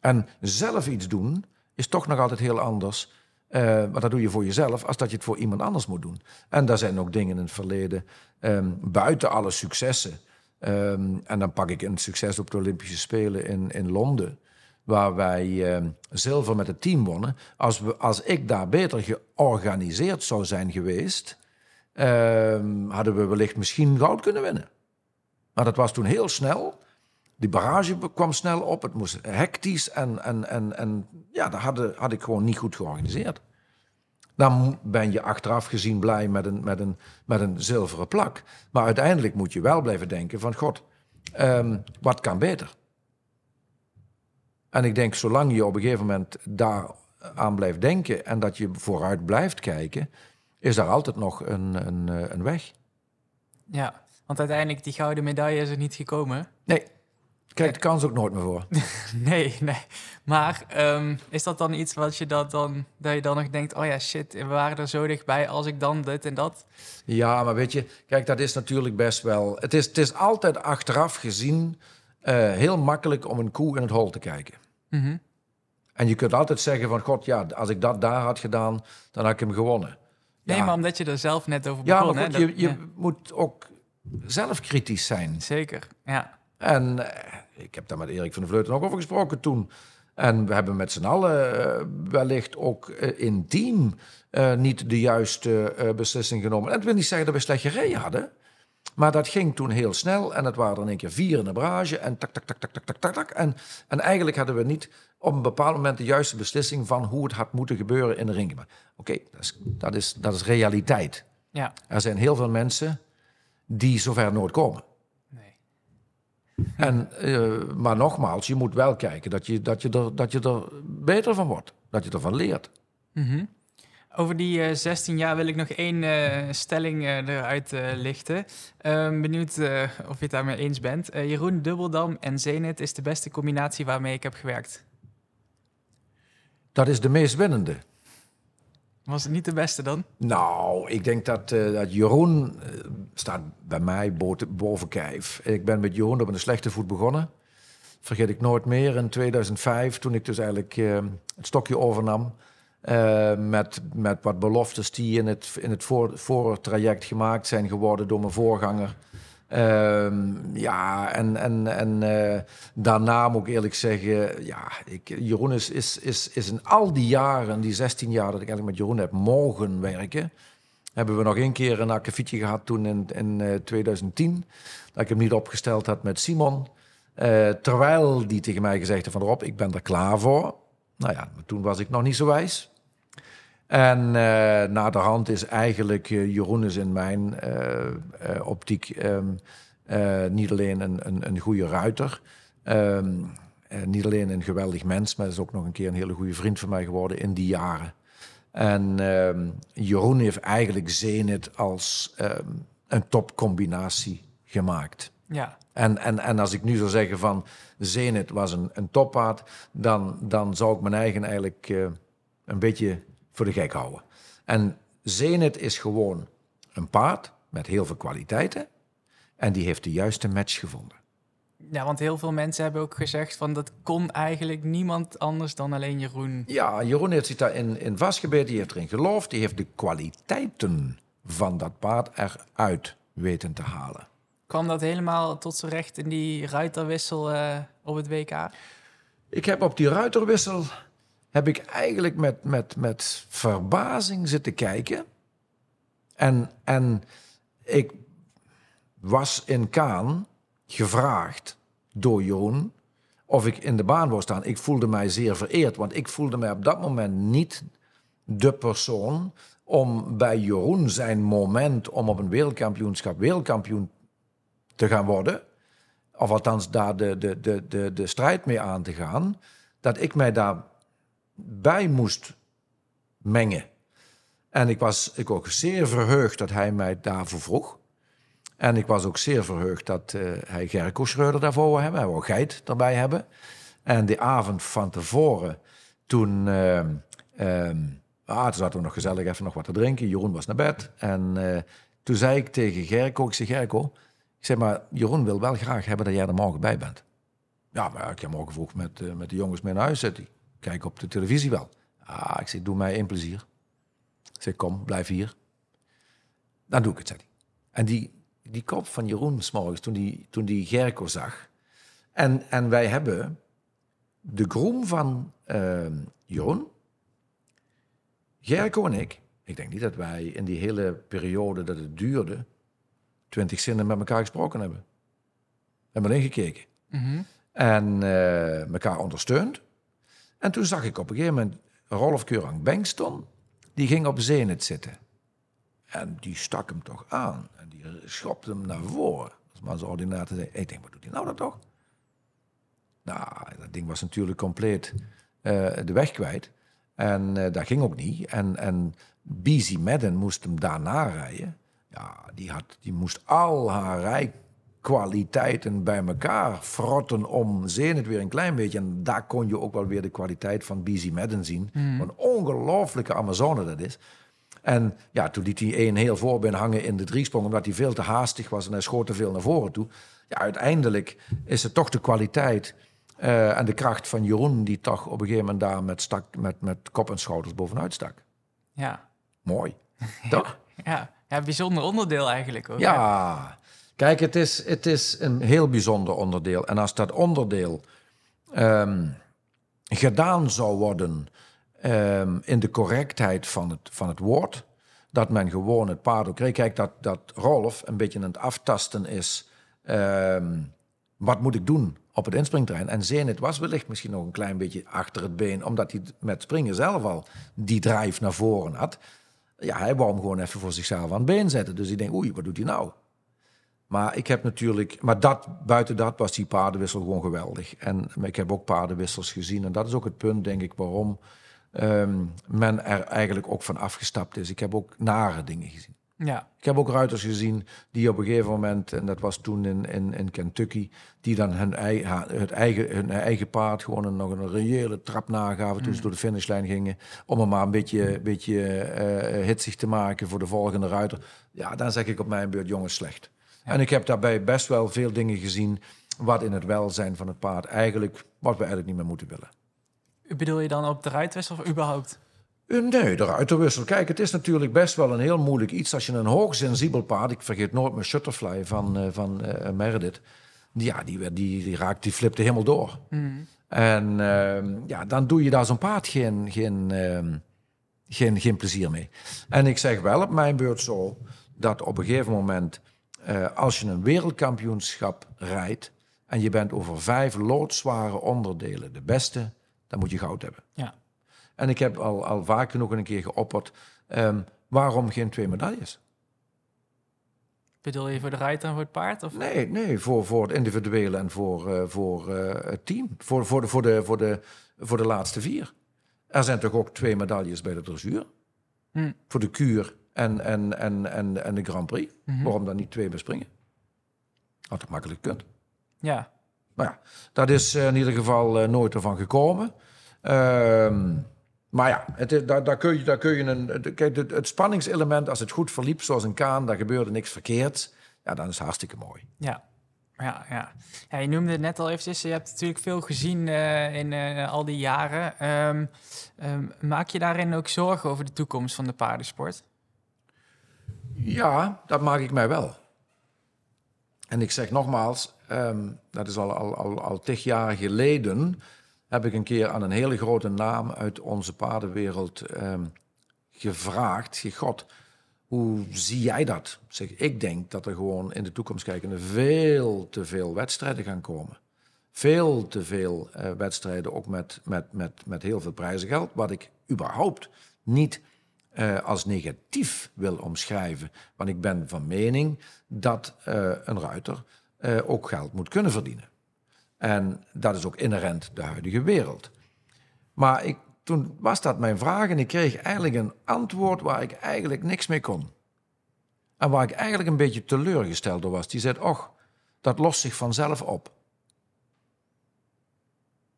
En zelf iets doen is toch nog altijd heel anders. Uh, maar dat doe je voor jezelf als dat je het voor iemand anders moet doen. En daar zijn ook dingen in het verleden, um, buiten alle successen. Um, en dan pak ik een succes op de Olympische Spelen in, in Londen waar wij uh, zilver met het team wonnen. Als, we, als ik daar beter georganiseerd zou zijn geweest, uh, hadden we wellicht misschien goud kunnen winnen. Maar dat was toen heel snel. Die barrage kwam snel op. Het moest hectisch en, en, en, en ja, dat had, had ik gewoon niet goed georganiseerd. Dan ben je achteraf gezien blij met een, met, een, met een zilveren plak. Maar uiteindelijk moet je wel blijven denken van... God, um, wat kan beter? En ik denk, zolang je op een gegeven moment daar aan blijft denken en dat je vooruit blijft kijken, is daar altijd nog een, een, een weg. Ja, want uiteindelijk die gouden medaille is er niet gekomen. Nee, krijg de kans ook nooit meer voor. nee, nee. Maar um, is dat dan iets wat je dat dan, dat je dan nog denkt, oh ja, shit, we waren er zo dichtbij als ik dan dit en dat? Ja, maar weet je, kijk, dat is natuurlijk best wel. Het is, het is altijd achteraf gezien uh, heel makkelijk om een koe in het hol te kijken. Mm -hmm. En je kunt altijd zeggen van, god, ja, als ik dat daar had gedaan, dan had ik hem gewonnen. Nee, ja. maar omdat je er zelf net over begon. Ja, maar goed, hè, je, dat- je ja, moet ook zelf kritisch zijn. Zeker, ja. En eh, ik heb daar met Erik van der Vleuten ook over gesproken toen. En we hebben met z'n allen eh, wellicht ook eh, intiem eh, niet de juiste beslissing genomen. En dat wil niet zeggen dat we slecht gereden hadden. Maar dat ging toen heel snel en het waren er in één keer vier in de barrage en tak, tak, tak, tak, tak, tak, tak, tak. En, en eigenlijk hadden we niet op een bepaald moment de juiste beslissing van hoe het had moeten gebeuren in de ring. Oké, dat, is, dat, is, dat is realiteit. Ja, Er zijn heel veel mensen die zover nooit komen. En, eh, maar nogmaals, je moet wel kijken dat je, dat, je er, dat je er beter van wordt. Dat je ervan leert. Mhm. Over die eh 16 jaar wil ik nog één eh, stelling eruit lichten. Ehm, benieuwd of je het daarmee eens bent. Jeroen Dubbeldam en Zenit is de beste combinatie waarmee ik heb gewerkt. Dat is de meest winnende. Was het niet de beste dan? Nou, ik denk dat, eh, dat Jeroen eh, staat bij mij boven, kijf. Ik ben met Jeroen op een slechte voet begonnen. Vergeet ik nooit meer. In 2005, toen ik dus eigenlijk eh, het stokje overnam. met, met wat beloftes die in het, in het voor, gemaakt zijn geworden door mijn voorganger. Ehm, ja, en, en, en eh, daarna moet ik eerlijk zeggen, ja, ik, Jeroen is, is, is, is in al die jaren, die 16 jaar dat ik eigenlijk met Jeroen heb mogen werken, hebben we nog één keer een akkefietje gehad toen in, in eh, 2010, dat ik hem niet opgesteld had met Simon. Eh, terwijl die tegen mij gezegd heeft van Rob, ik ben er klaar voor. Nou ja, toen was ik nog niet zo wijs. En eh na de hand is eigenlijk eh, Jeroen is in mijn eh, optiek ehm, eh, niet alleen een, een, een goede ruiter, ehm, eh, niet alleen een geweldig mens, maar is ook nog een keer een hele goede vriend van mij geworden in die jaren. En ehm, Jeroen heeft eigenlijk Zenit als een topcombinatie gemaakt. Ja, En, en, en als ik nu zou zeggen van Zenit was een, een toppaard, dan, dan zou ik mijn eigen eigenlijk een beetje voor de gek houden. En Zenit is gewoon een paard met heel veel kwaliteiten en die heeft de juiste match gevonden. ja, want heel veel mensen hebben ook gezegd van dat kon eigenlijk niemand anders dan alleen Jeroen. Ja, Jeroen heeft zich daarin in vastgebeten, die heeft erin geloofd, die heeft de kwaliteiten van dat paard eruit weten te halen. Kwam dat helemaal tot zijn recht in die ruiterwissel eh, op het WK? Ik heb op die ruiterwissel heb ik eigenlijk met, met, met verbazing zitten kijken. En, en ik was in Kaan gevraagd door Jeroen of ik in de baan wou staan. Ik voelde mij zeer vereerd, want ik voelde mij op dat moment niet de persoon om bij Jeroen zijn moment om op een wereldkampioenschap wereldkampioen te gaan worden, of althans daar de, de, de, de, de strijd mee aan te gaan, dat ik mij daarbij moest mengen. En ik was ik ook zeer verheugd dat hij mij daarvoor vroeg. En ik was ook zeer verheugd dat eh, hij Gerko Schreuder daarvoor hebben. Hij wou Geit erbij hebben. En de avond van tevoren, toen Ehm, ah, toen zaten we nog gezellig even nog wat te drinken. Jeroen was naar bed. En eh, toen zei ik tegen Gerco, ik zeg Gerco, ik zeg maar, Jeroen wil wel graag hebben dat jij er morgen bij bent. Ja, maar ik ga morgen vroeg met, eh, met de jongens mee naar huis zitten. Kijk op de televisie wel. Ah, ik zeg, doe mij één plezier. Ik zeg, kom, blijf hier. Dan doe ik het, zei hij. En die, die kop van Jeroen s'morgens, toen die, toen die Gerco zag. En, en wij hebben de groem van uh, Jeroen, Gerco en ik. Ik denk niet dat wij in die hele periode dat het duurde, twintig zinnen met elkaar gesproken hebben. We hebben erin gekeken. En uh, elkaar ondersteund. En toen zag ik op een gegeven moment Rolf Keurang Bengston. Die ging op Zenit zitten. En die stak hem toch aan. En die schopte hem naar voren. Als maar zijn ordinator zei, ik denk, wat doet hij nou dan toch? Nou, dat ding was natuurlijk compleet uh, de weg kwijt. En uh, dat ging ook niet. En, en Beezy Madden moest hem daarna rijden. Ja, die, had, die moest al haar rijkwaliteiten bij elkaar frotten om Zenit weer een klein beetje. En daar kon je ook wel weer de kwaliteit van Beezy Madden zien. Mm. Wat een ongelooflijke Amazone dat is. En ja, toen liet hij één heel voorbeen hangen in de driesprong, omdat hij veel te haastig was en hij schoot te veel naar voren toe. Ja, uiteindelijk is het toch de kwaliteit uh, en de kracht van Jeroen die toch op een gegeven moment daar met, stak, met, met kop en schouders bovenuit stak. Ja. Mooi, toch? ja. ja, bijzonder onderdeel eigenlijk ook. Ja, kijk, het is, het is een heel bijzonder onderdeel. En als dat onderdeel um, gedaan zou worden um, in de correctheid van het, van het woord, dat men gewoon het paard ook kreeg. Kijk, dat, dat Rolf een beetje aan het aftasten is. Um, wat moet ik doen op het inspringterrein? En Zenit was wellicht misschien nog een klein beetje achter het been, omdat hij met springen zelf al die drive naar voren had. Ja, hij wou hem gewoon even voor zichzelf aan het been zetten. Dus ik denk, oei, wat doet hij nou? Maar ik heb natuurlijk, maar dat, buiten dat was die paardenwissel gewoon geweldig. En ik heb ook paardenwissels gezien. En dat is ook het punt, denk ik, waarom um, men er eigenlijk ook van afgestapt is. Ik heb ook nare dingen gezien. Ja. Ik heb ook ruiters gezien die op een gegeven moment, en dat was toen in, in, in Kentucky, die dan hun, eigen, het eigen, hun eigen paard gewoon een, nog een reële trap nagaven toen ze door de finishlijn gingen, om hem maar een beetje, beetje uh, hitsig te maken voor de volgende ruiter. Ja, dan zeg ik op mijn beurt, jongens, slecht. Ja. En ik heb daarbij best wel veel dingen gezien wat in het welzijn van het paard eigenlijk, wat we eigenlijk niet meer moeten willen. Bedoel je dan op de ruitwissel of überhaupt? Nee, de ruiterwissel. Kijk, het is natuurlijk best wel een heel moeilijk iets als je een hoogsensibel paard... Ik vergeet nooit mijn Shutterfly van, uh, van uh, Meredith. Ja, die, die, die, raakt, die flipte helemaal door. Mm. En uh, ja, dan doe je daar zo'n paard geen, geen, geen, geen plezier mee. En ik zeg wel op mijn beurt zo... dat op een gegeven moment, als je een wereldkampioenschap rijdt... en je bent over vijf loodzware onderdelen de beste dan moet je goud hebben. Ja. En ik heb al, al vaak genoeg een keer geopperd, um, waarom geen twee medailles? Bedoel je voor de ruiter en voor het paard? Of? Nee, nee voor, voor het individuele en voor, uh, voor uh, het team. Voor, voor, de, voor, de, voor, de, voor de laatste vier. Er zijn toch ook twee medailles bij de dressuur? Hm. Voor de kuur en, en, en, en, en de Grand Prix. Mhm. Mm -hmm. Waarom dan niet twee bespringen? Had toch makkelijk kunt. Ja. Nou ja, dat is in ieder geval uh, nooit ervan gekomen. Uh, maar ja, het, daar, daar, kun je, daar kun je een. Kijk, het, het, spanningselement, als het goed verliep, zoals een kaan, daar gebeurde niks verkeerd. Ja, dan is het hartstikke mooi. Ja. Ja, ja. ja, je noemde het net al eventjes. Je hebt natuurlijk veel gezien uh, in uh, al die jaren. Um, um, maak je daarin ook zorgen over de toekomst van de paardensport? Ja, dat maak ik mij wel. En ik zeg nogmaals, um, dat is al, al, al, al tig jaar geleden heb ik een keer aan een hele grote naam uit onze paardenwereld um, gevraagd. God, hoe zie jij dat? Zeg, ik denk dat er gewoon in de toekomst kijkende veel te veel wedstrijden gaan komen. Veel te veel uh, wedstrijden, ook met, met, met, met heel veel prijzengeld. Wat ik überhaupt niet uh, als negatief wil omschrijven. Want ik ben van mening dat uh, een ruiter ook geld moet kunnen verdienen. En dat is ook inherent de huidige wereld. Maar ik, toen was dat mijn vraag en ik kreeg eigenlijk een antwoord waar ik eigenlijk niks mee kon. En waar ik eigenlijk een beetje teleurgesteld door was. Die zei, och, dat lost zich vanzelf op.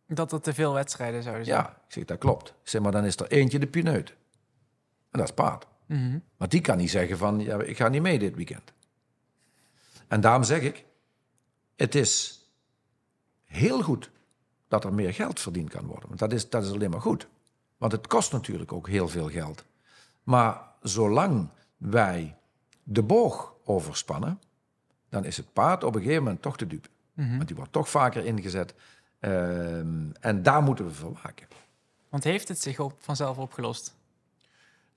Dat er te veel wedstrijden zouden zijn. Ja, ik zeg, dat klopt. Ik zeg, maar dan is er eentje de pineut. En dat is paard. Mhm. Want die kan niet zeggen van, ja, ik ga niet mee dit weekend. En daarom zeg ik, het is heel goed dat er meer geld verdiend kan worden. Want dat is, dat is alleen maar goed. Want het kost natuurlijk ook heel veel geld. Maar zolang wij de boog overspannen, dan is het paard op een gegeven moment toch te dupe. Want die wordt toch vaker ingezet. Ehm, en daar moeten we voor waken. Want heeft het zich op, vanzelf opgelost?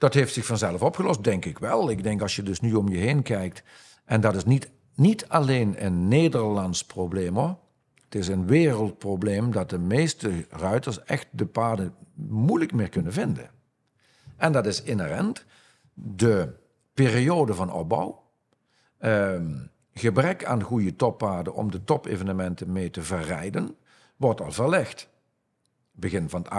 Dat heeft zich vanzelf opgelost, denk ik wel. Ik denk als je dus nu om je heen kijkt, en dat is niet, niet alleen een Nederlands probleem hoor. Het is een wereldprobleem dat de meeste ruiters echt de paarden moeilijk meer kunnen vinden. En dat is inherent de periode van opbouw, ehm, gebrek aan goede toppaarden om de topevenementen mee te verrijden, wordt al verlegd. Begin van het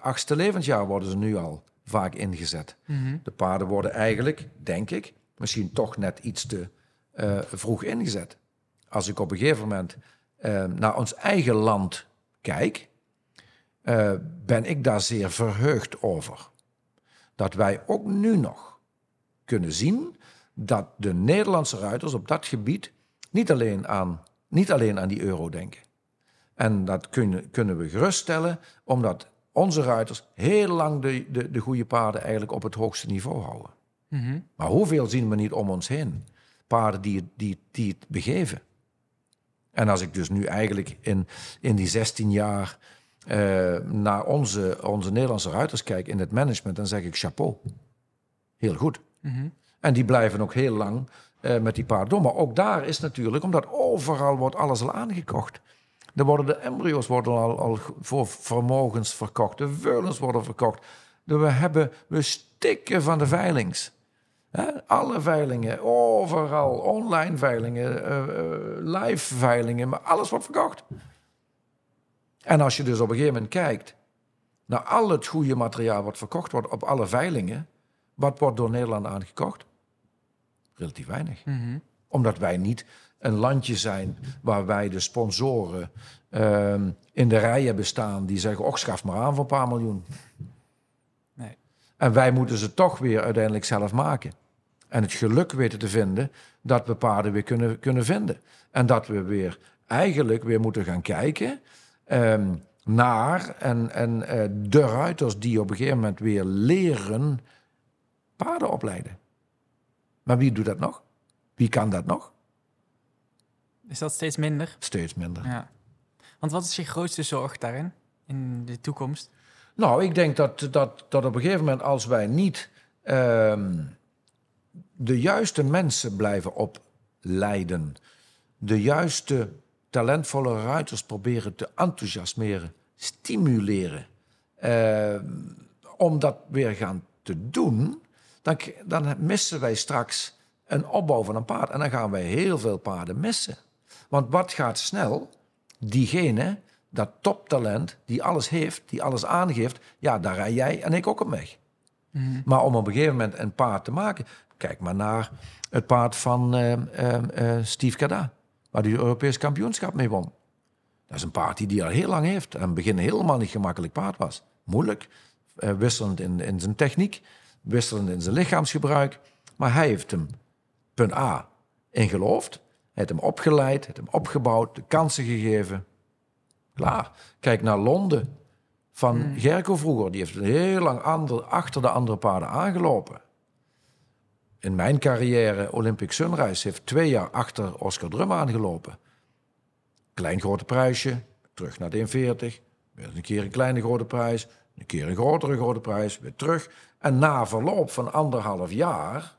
achtste levensjaar worden ze nu al vaak ingezet. De paarden worden eigenlijk, denk ik, misschien toch net iets te eh, vroeg ingezet. Als ik op een gegeven moment eh, naar ons eigen land kijk, eh, ben ik daar zeer verheugd over. Dat wij ook nu nog kunnen zien dat de Nederlandse ruiters op dat gebied niet alleen aan, niet alleen aan die euro denken. En dat kunnen, kunnen we geruststellen, omdat onze ruiters heel lang de, de, de goede paarden eigenlijk op het hoogste niveau houden. Maar hoeveel zien we niet om ons heen? Paarden die, het- die, die het begeven. En als ik dus nu eigenlijk in, in die 16 jaar eh, naar onze, onze Nederlandse ruiters kijk in het management, dan zeg ik chapeau. Heel goed. En die blijven ook heel lang eh, met die paarden door. Maar ook daar is natuurlijk, omdat overal wordt alles al aangekocht. Er worden de embryo's worden al, al voor vermogens verkocht. De veulens worden verkocht. De- We, hebben, we stikken van de veilings. Alle veilingen, overal. Online veilingen, eh, live veilingen. Maar alles wordt verkocht. En als je dus op een gegeven moment kijkt naar al het goede materiaal wat verkocht wordt op alle veilingen, wat wordt door Nederland aangekocht? Relatief weinig. Omdat wij niet een landje zijn waar wij de sponsoren ehm, in de rij hebben staan die zeggen, och, schaf maar aan voor een paar miljoen. Nee. En wij moeten ze toch weer uiteindelijk zelf maken. En het geluk weten te vinden dat we paarden weer kunnen, kunnen vinden. En dat we weer eigenlijk weer moeten gaan kijken ehm, naar en, en eh, de ruiters die op een gegeven moment weer leren paarden opleiden. Maar wie doet dat nog? Wie kan dat nog? Is dat steeds minder? Steeds minder. Ja. Want wat is je grootste zorg daarin, in de toekomst? Nou, ik denk dat, dat, dat op een gegeven moment als wij niet ehm, de juiste mensen blijven opleiden, de juiste talentvolle ruiters proberen te enthousiasmeren, stimuleren, ehm, om dat weer gaan te doen, dan, dan missen wij straks een opbouw van een paard. En dan gaan wij heel veel paarden missen. Want wat gaat snel? Diegene, dat toptalent, die alles heeft, die alles aangeeft, ja, daar rij jij en ik ook op weg. Maar om op een gegeven moment een paard te maken, kijk maar naar het paard van eh, eh, eh, Steve Cada, waar hij het Europees kampioenschap mee won. Dat is een paard die die al heel lang heeft. En in het begin helemaal niet gemakkelijk paard was. Moeilijk, wisselend in, in zijn techniek, wisselend in zijn lichaamsgebruik. Maar hij heeft hem, punt A, in geloofd. Heeft hem opgeleid, heeft hem opgebouwd, de kansen gegeven. Klaar. Kijk naar Londen van Gerco vroeger. Die heeft heel lang ander, achter de andere paarden aangelopen. In mijn carrière, Olympic Sunrise, heeft twee jaar achter Oscar Drum aangelopen. Klein grote prijsje, terug naar de 140. Weer een keer een kleine grote prijs, een keer een grotere grote prijs, weer terug. En na verloop van anderhalf jaar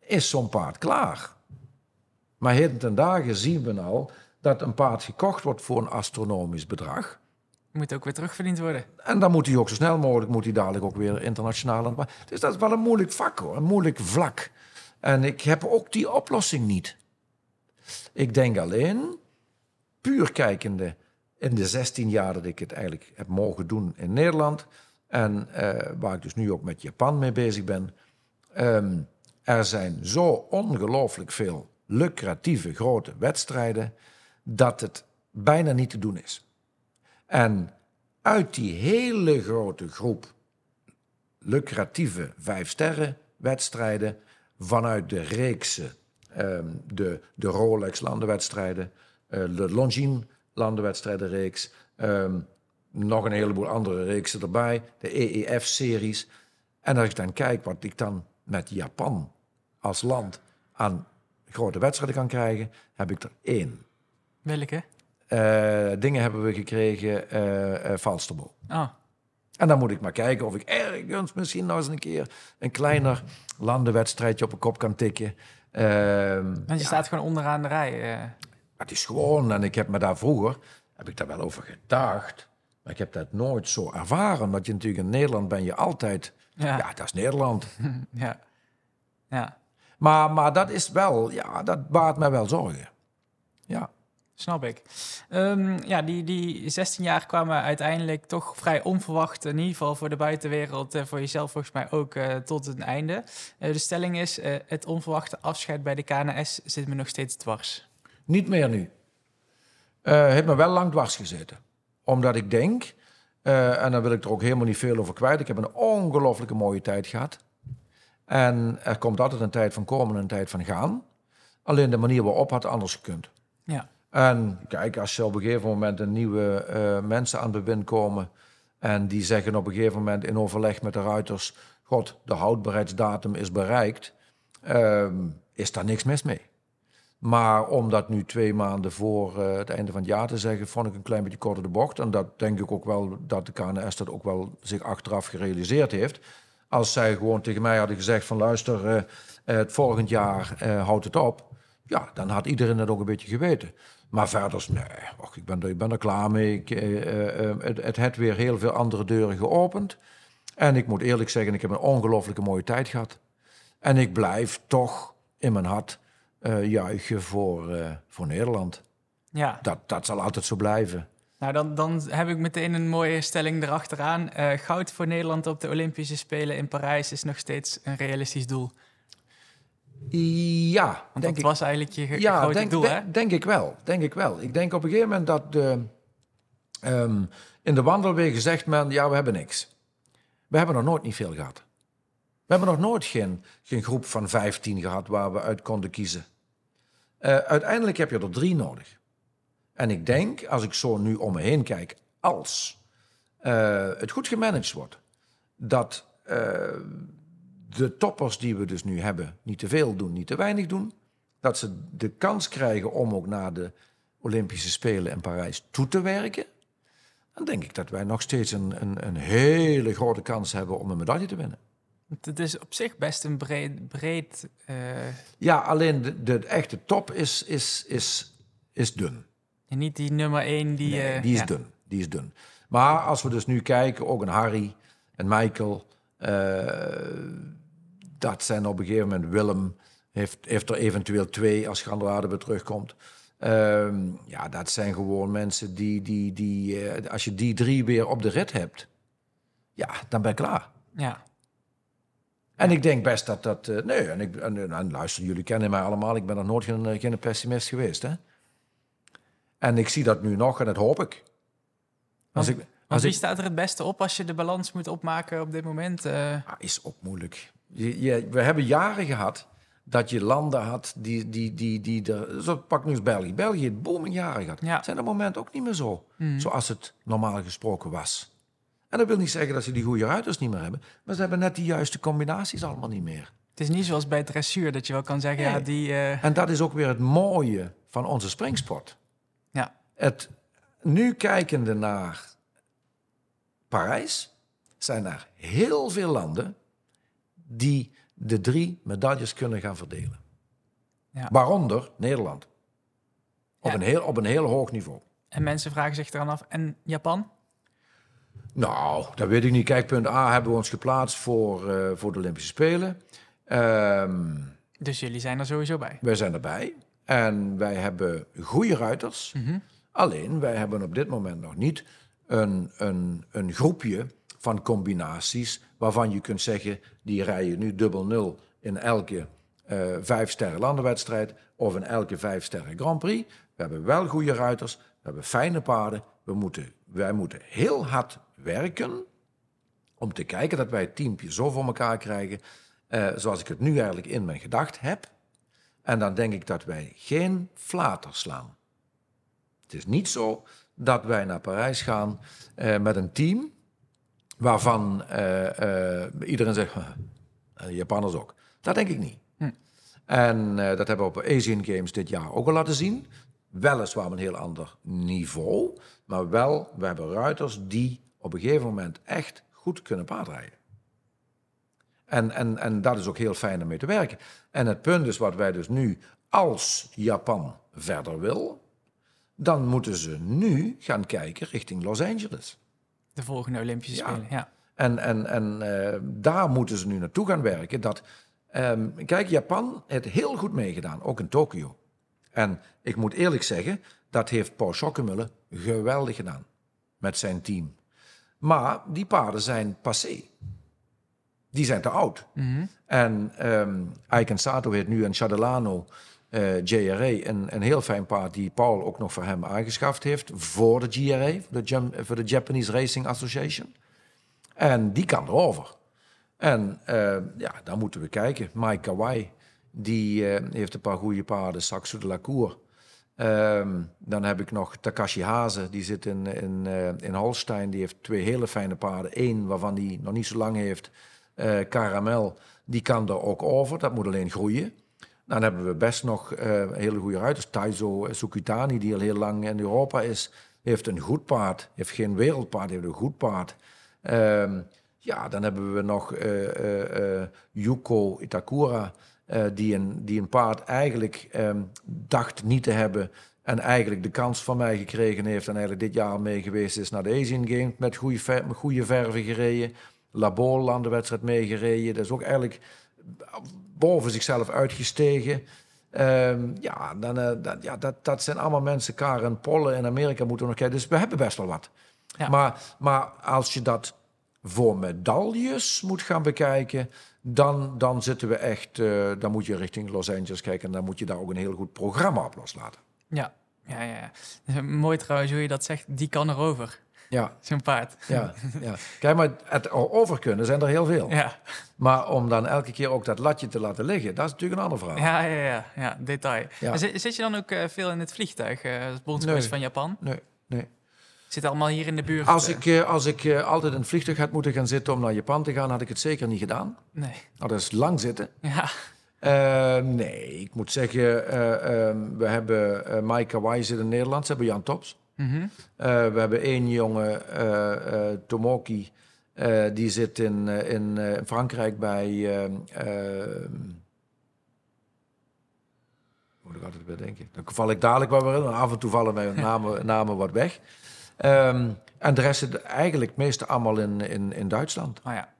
is zo'n paard klaar. Maar heden ten dagen zien we al dat een paard gekocht wordt voor een astronomisch bedrag. Moet ook weer terugverdiend worden. En dan moet hij ook zo snel mogelijk, moet hij dadelijk ook weer internationaal aan Dus dat is wel een moeilijk vak hoor, een moeilijk vlak. En ik heb ook die oplossing niet. Ik denk alleen, puur kijkende in de 16 jaar dat ik het eigenlijk heb mogen doen in Nederland. En eh, waar ik dus nu ook met Japan mee bezig ben. ehm, er zijn zo ongelooflijk veel lucratieve grote wedstrijden dat het bijna niet te doen is. En uit die hele grote groep lucratieve vijf sterren wedstrijden vanuit de reeksen, ehm, de, de Rolex landenwedstrijden, eh, de Longines landenwedstrijdenreeks, ehm, nog een heleboel andere reeksen erbij, de EEF-series. En als ik dan kijk wat ik dan met Japan als land aan grote wedstrijden kan krijgen, heb ik er één. Welke? Eh, dingen hebben we gekregen, Falsterbo. Oh, En dan moet ik maar kijken of ik ergens misschien nog eens een keer een kleiner landenwedstrijdje op een kop kan tikken. Want je staat gewoon onderaan de rij. het is gewoon, en ik heb me daar vroeger, heb ik daar wel over gedacht, maar ik heb dat nooit zo ervaren. Omdat je natuurlijk in Nederland ben je altijd, ja, ja. dat is Nederland. ja. Ja, Maar, maar dat is wel, ja, dat baart mij wel zorgen. Ja. snap ik. Ehm, ja, die, die 16 jaar kwamen uiteindelijk toch vrij onverwacht, in ieder geval voor de buitenwereld, en voor jezelf volgens mij ook, eh, tot een einde. Eh, de stelling is, eh, het onverwachte afscheid bij de KNS zit me nog steeds dwars. Niet meer nu. Heeft me wel lang dwars gezeten. Omdat ik denk, en daar wil ik er ook helemaal niet veel over kwijt, ik heb een ongelooflijke mooie tijd gehad. En er komt altijd een tijd van komen en een tijd van gaan. Alleen de manier waarop had anders gekund. Ja, En kijk, als je op een gegeven moment een nieuwe eh, mensen aan het bewind komen. en die zeggen op een gegeven moment in overleg met de ruiters: God, de houdbaarheidsdatum is bereikt. ehm, is daar niks mis mee. Maar om dat nu twee maanden voor eh, het einde van het jaar te zeggen, vond ik een klein beetje kort door de bocht. En dat denk ik ook wel dat de KNS dat ook wel zich achteraf gerealiseerd heeft. Als zij gewoon tegen mij hadden gezegd van luister, eh, het volgend jaar eh, houdt het op. Ja, dan had iedereen het ook een beetje geweten. Maar verder, nee, och, ik, ben er, ik ben er klaar mee. Ik, eh, eh, eh, het, het heeft weer heel veel andere deuren geopend. En ik moet eerlijk zeggen, ik heb een ongelooflijke mooie tijd gehad. En ik blijf toch in mijn hart eh, juichen voor, eh, voor Nederland. ja. Dat, dat zal altijd zo blijven. Nou, dan, dan heb ik meteen een mooie stelling erachteraan. Eh goud voor Nederland op de Olympische Spelen in Parijs is nog steeds een realistisch doel. Ja, Want denk dat ik. was eigenlijk je Ja, grote denk, doel, denk- hè? denk ik wel. Denk ik wel. Ik denk op een gegeven moment dat de, ehm, in de wandelwegen zegt men, ja, we hebben niks. We hebben nog nooit niet veel gehad. We hebben nog nooit geen, geen groep van 15 gehad waar we uit konden kiezen. Eh, uiteindelijk heb je er drie nodig. En ik denk, als ik zo nu om me heen kijk, als eh, het goed gemanaged wordt, dat eh, de toppers die we dus nu hebben niet te veel doen, niet te weinig doen, dat ze de kans krijgen om ook naar de Olympische Spelen in Parijs toe te werken, dan denk ik dat wij nog steeds een, een, een hele grote kans hebben om een medaille te winnen. Het is op zich best een breed... breed eh, Ja, alleen de, de echte top is, is, is, is dun. En niet die nummer één die... Nee, eh, die is ja. dun. Die is dun. Maar als we dus nu kijken, ook een Harry, een Michael, eh, dat zijn op een gegeven moment Willem, heeft, heeft er eventueel twee als Gandelade weer terugkomt. Ehm, ja, dat zijn gewoon mensen die, die, die eh, als je die drie weer op de rit hebt, ja, dan ben je klaar. Ja, En ik denk best dat dat. nee, en, ik, en, en luister, jullie kennen mij allemaal. Ik ben nog nooit geen, geen pessimist geweest. Hè? En ik zie dat nu nog en dat hoop ik. Als ik, als wie ik staat er het beste op als je de balans moet opmaken op dit moment? Eh, Ah, is ook moeilijk. Je, je- we hebben jaren gehad dat je landen had die, die, die, die er... Zo pak nu eens België. België heeft booming jaren gehad. Ja. Zijn op het moment ook niet meer zo. Mhm. Zoals het normaal gesproken was. En dat wil niet zeggen dat ze die goede ruiters niet meer hebben. Maar ze hebben net die juiste combinaties allemaal niet meer. het is niet zoals bij dressuur dat je wel kan zeggen, ja, die... eh, En dat is ook weer het mooie van onze springsport. Het, nu kijkende naar Parijs, zijn er heel veel landen die de drie medailles kunnen gaan verdelen. Ja. Waaronder Nederland. Op, Ja. een heel, op een heel hoog niveau. en mensen vragen zich eraan af, en Japan? Nou, dat weet ik niet. Kijk, punt A hebben we ons geplaatst voor, eh, voor de Olympische Spelen. Ehm, Dus jullie zijn er sowieso bij. wij zijn erbij. En wij hebben goede ruiters. Mhm. Alleen, wij hebben op dit moment nog niet een, een, een groepje van combinaties waarvan je kunt zeggen, die rijden nu dubbel nul in elke eh vijf sterren landenwedstrijd of in elke vijf sterren Grand Prix. We hebben wel goede ruiters, hebben fijne paarden. We moeten, wij moeten heel hard werken om te kijken dat wij het teampje zo voor elkaar krijgen, eh, zoals ik het nu eigenlijk in mijn gedacht heb. En dan denk ik dat wij geen flater slaan. Het is niet zo dat wij naar Parijs gaan eh, met een team waarvan eh, eh, iedereen zegt, Japanners ook. Dat denk ik niet. Hm. En dat hebben we op Asian Games dit jaar ook al laten zien. Weliswaar op een heel ander niveau, maar wel, we hebben ruiters die op een gegeven moment echt goed kunnen paardrijden. En, en, en dat is ook heel fijn om mee te werken. En het punt is wat wij dus nu, als Japan verder wil, dan moeten ze nu gaan kijken richting Los Angeles. De volgende Olympische Ja. Spelen. Ja. En, en, en eh, daar moeten ze nu naartoe gaan werken. Dat, ehm, kijk, Japan heeft heel goed meegedaan, ook in Tokio. En ik moet eerlijk zeggen, dat heeft Paul Schokkemuller geweldig gedaan met zijn team. Maar die paarden zijn passé. Die zijn te oud. Mhm. En ehm Aiken Sato heeft nu een Chadelano eh, JRA, een, een heel fijn paard die Paul ook nog voor hem aangeschaft heeft voor de GRA, voor de, Japanese Racing Association. En die kan erover. En eh, ja, daar moeten we kijken. Mike Kawai, die eh, heeft een paar goede paarden. Saxo de la Cour. Ehm, dan heb ik nog Takashi Haze, die zit in, in, in Holstein. Die heeft twee hele fijne paarden. Eén waarvan die nog niet zo lang heeft, Caramel. Die kan er ook over, dat moet alleen groeien. Dan hebben we best nog eh, hele goede ruiters. Taizo Sukitani, die al heel lang in Europa is, heeft een goed paard. Heeft geen wereldpaard, heeft een goed paard. Ehm, ja, dan hebben we nog eh, Yuko Itakura, die, een, die een paard eigenlijk ehm, dacht niet te hebben. En eigenlijk de kans van mij gekregen heeft. En eigenlijk dit jaar mee geweest is naar de Asian Games. Met goede, ver, goede verven gereden. Labol aan de wedstrijd meegereden. Dat is ook eigenlijk boven zichzelf uitgestegen. Ehm, ja, dan, eh, dat, ja dat, dat zijn allemaal mensen. Karen Polle in Amerika moeten we nog kijken. Dus we hebben best wel wat. Ja. Maar, maar als je dat voor medailles moet gaan bekijken, dan, dan zitten we echt. eh, dan moet je richting Los Angeles kijken en dan moet je daar ook een heel goed programma op loslaten. Ja. Ja, ja, ja. Mooi trouwens hoe je dat zegt. Die kan erover. Ja, Zo'n paard. ja, ja. Kijk, maar het over kunnen zijn er heel veel. Ja. Maar om dan elke keer ook dat latje te laten liggen, dat is natuurlijk een andere vraag. Ja, ja, ja, ja, detail. Ja. Zit, zit je dan ook eh, veel in het vliegtuig eh, als bondscoach Nee. van Japan? Nee, nee. Zit allemaal hier in de buurt? Als eh, ik, eh, als ik eh, altijd in een vliegtuig had moeten gaan zitten om naar Japan te gaan, had ik het zeker niet gedaan. Nee. Nou, dat is lang zitten. Ja. Eh, nee, ik moet zeggen, eh, ehm, we hebben Mike Kawai zit in Nederland, ze hebben Jan Tops. Mhm. Eh, we hebben één jongen, eh, eh, Tomoki, die zit in, in Frankrijk bij... ehm, ehm, moet ik altijd weer denken. Dan val ik dadelijk wel weer in, af en toe vallen mijn namen, namen wat weg. Ehm, en de rest zit eigenlijk meeste allemaal in, in, in Duitsland. Oh ja.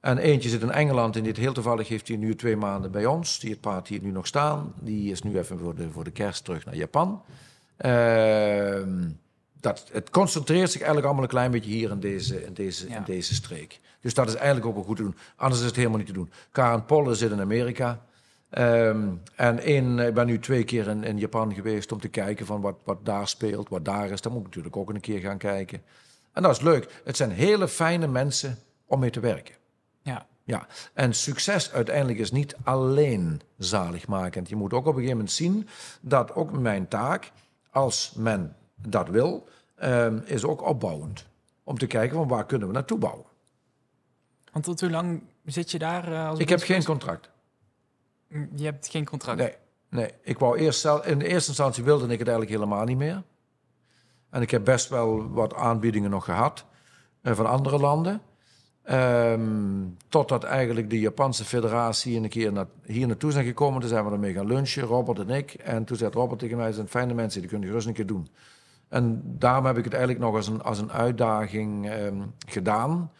En eentje zit in Engeland en dit heel toevallig heeft hij nu twee maanden bij ons. Die het paard hier nu nog staan. Die is nu even voor de, voor de kerst terug naar Japan. Ehm, dat, het concentreert zich eigenlijk allemaal een klein beetje hier in deze, in, deze, Ja. in deze streek. Dus dat is eigenlijk ook wel goed te doen. Anders is het helemaal niet te doen. Karen Polle zit in Amerika. Ehm, en één, ik ben nu twee keer in, in Japan geweest om te kijken van wat, wat daar speelt, wat daar is. Daar moet ik natuurlijk ook een keer gaan kijken. En dat is leuk. Het zijn hele fijne mensen om mee te werken. Ja. Ja, en succes uiteindelijk is niet alleen zaligmakend. Je moet ook op een gegeven moment zien dat ook mijn taak, als men dat wil, ehm, is ook opbouwend. Om te kijken van waar kunnen we naartoe bouwen. Want tot hoe lang zit je daar eh, als Ik heb geen contract. Je hebt geen contract? Nee, nee. Ik wou eerst zelf, in de eerste instantie wilde ik het eigenlijk helemaal niet meer. En ik heb best wel wat aanbiedingen nog gehad eh, van andere landen. Ehm, totdat eigenlijk de Japanse federatie een keer naar, hier naartoe zijn gekomen. Toen zijn we ermee gaan lunchen, Robert en ik. En toen zei Robert tegen mij, "Het zijn fijne mensen, die kunnen gerust een keer doen. En daarom heb ik het eigenlijk nog als een, als een uitdaging ehm, gedaan.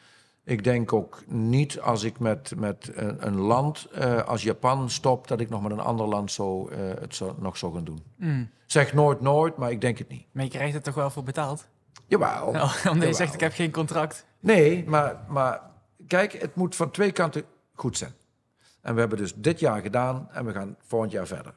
Ik denk ook niet als ik met, met een, een land eh, als Japan stop, dat ik nog met een ander land zo, eh, het zo, nog zou gaan doen. Mm. Zeg nooit nooit, maar ik denk het niet. Maar je krijgt er toch wel voor betaald? Jawel. Omdat je Jawel. zegt, ik heb geen contract. Nee, maar, maar kijk, het moet van twee kanten goed zijn. En we hebben dus dit jaar gedaan en we gaan volgend jaar verder.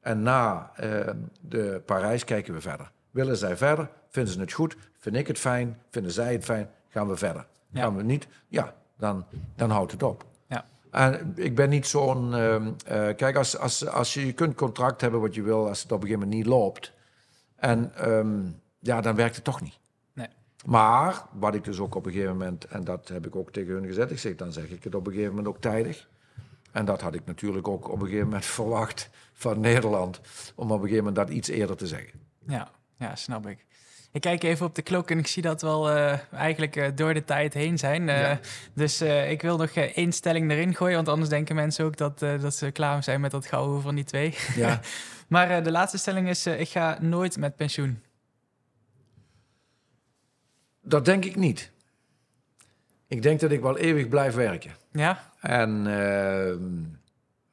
En na eh, de Parijs kijken we verder. Willen zij verder? Vinden ze het goed? Vind ik het fijn? Vinden zij het fijn? Gaan we verder. Ja. Gaan we niet? Ja, dan, dan houdt het op. Ja. En ik ben niet zo'n... ehm, eh, kijk, als, als, als je, je kunt contract hebben wat je wil... als het op een gegeven moment niet loopt... en ehm, ja, dan werkt het toch niet. Maar, wat ik dus ook op een gegeven moment... en dat heb ik ook tegen hun gezegd... ik zeg, dan zeg ik het op een gegeven moment ook tijdig... En dat had ik natuurlijk ook op een gegeven moment verwacht van Nederland. Om op een gegeven moment dat iets eerder te zeggen. Ja, ja, snap ik. Ik kijk even op de klok en ik zie dat we al eh, eigenlijk eh, door de tijd heen zijn. Eh, Ja. Dus ik wil nog één stelling erin gooien, want anders denken mensen ook dat, dat ze klaar zijn met dat gouden van die twee. Ja. Maar de laatste stelling is, ik ga nooit met pensioen. Dat denk ik niet. Ik denk dat ik wel eeuwig blijf werken. Ja? En ehm,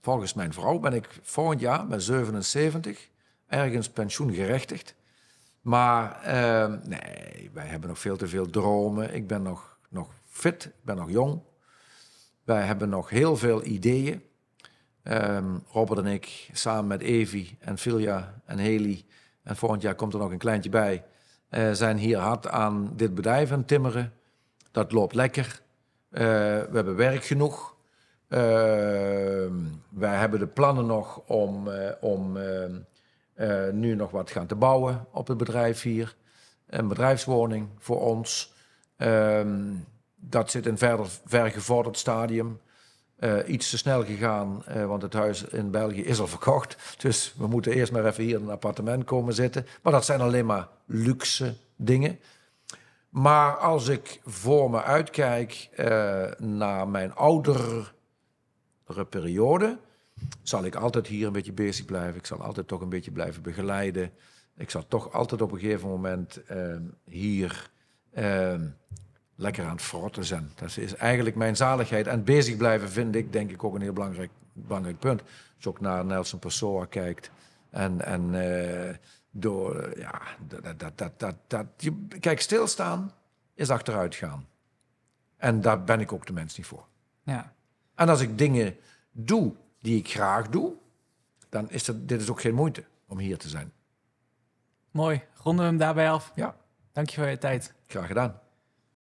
volgens mijn vrouw ben ik volgend jaar, ben 77, ergens pensioengerechtigd. Maar ehm, nee, wij hebben nog veel te veel dromen. Ik ben nog, nog fit, ik ben nog jong. Wij hebben nog heel veel ideeën. Ehm, Robert en ik, samen met Evi en Filia en Haley... en volgend jaar komt er nog een kleintje bij... eh, zijn hier hard aan dit bedrijf aan timmeren. Dat loopt lekker. Eh, we hebben werk genoeg. Ehm, wij hebben de plannen nog om, eh, om eh, nu nog wat gaan te bouwen op het bedrijf hier. Een bedrijfswoning voor ons. Ehm, dat zit in verder vergevorderd stadium. Eh, iets te snel gegaan, eh, want het huis in België is al verkocht. Dus we moeten eerst maar even hier in een appartement komen zitten. Maar dat zijn alleen maar luxe dingen. Maar als ik voor me uitkijk eh, naar mijn oudere periode, zal ik altijd hier een beetje bezig blijven. Ik zal altijd toch een beetje blijven begeleiden. Ik zal toch altijd op een gegeven moment hier lekker aan het frotten zijn. Dat is eigenlijk mijn zaligheid. En bezig blijven vind ik, denk ik, ook een heel belangrijk, belangrijk punt. Als je ook naar Nelson Pessoa kijkt. En, en eh, door, eh, ja, dat, dat, dat, dat, dat, je, kijk, stilstaan is achteruit gaan. En daar ben ik ook de mens niet voor. Ja. En als ik dingen doe die ik graag doe, dan is het, dit is ook geen moeite om hier te zijn. Mooi. Ronden we hem daarbij af. Ja, Dank je voor je tijd. graag gedaan.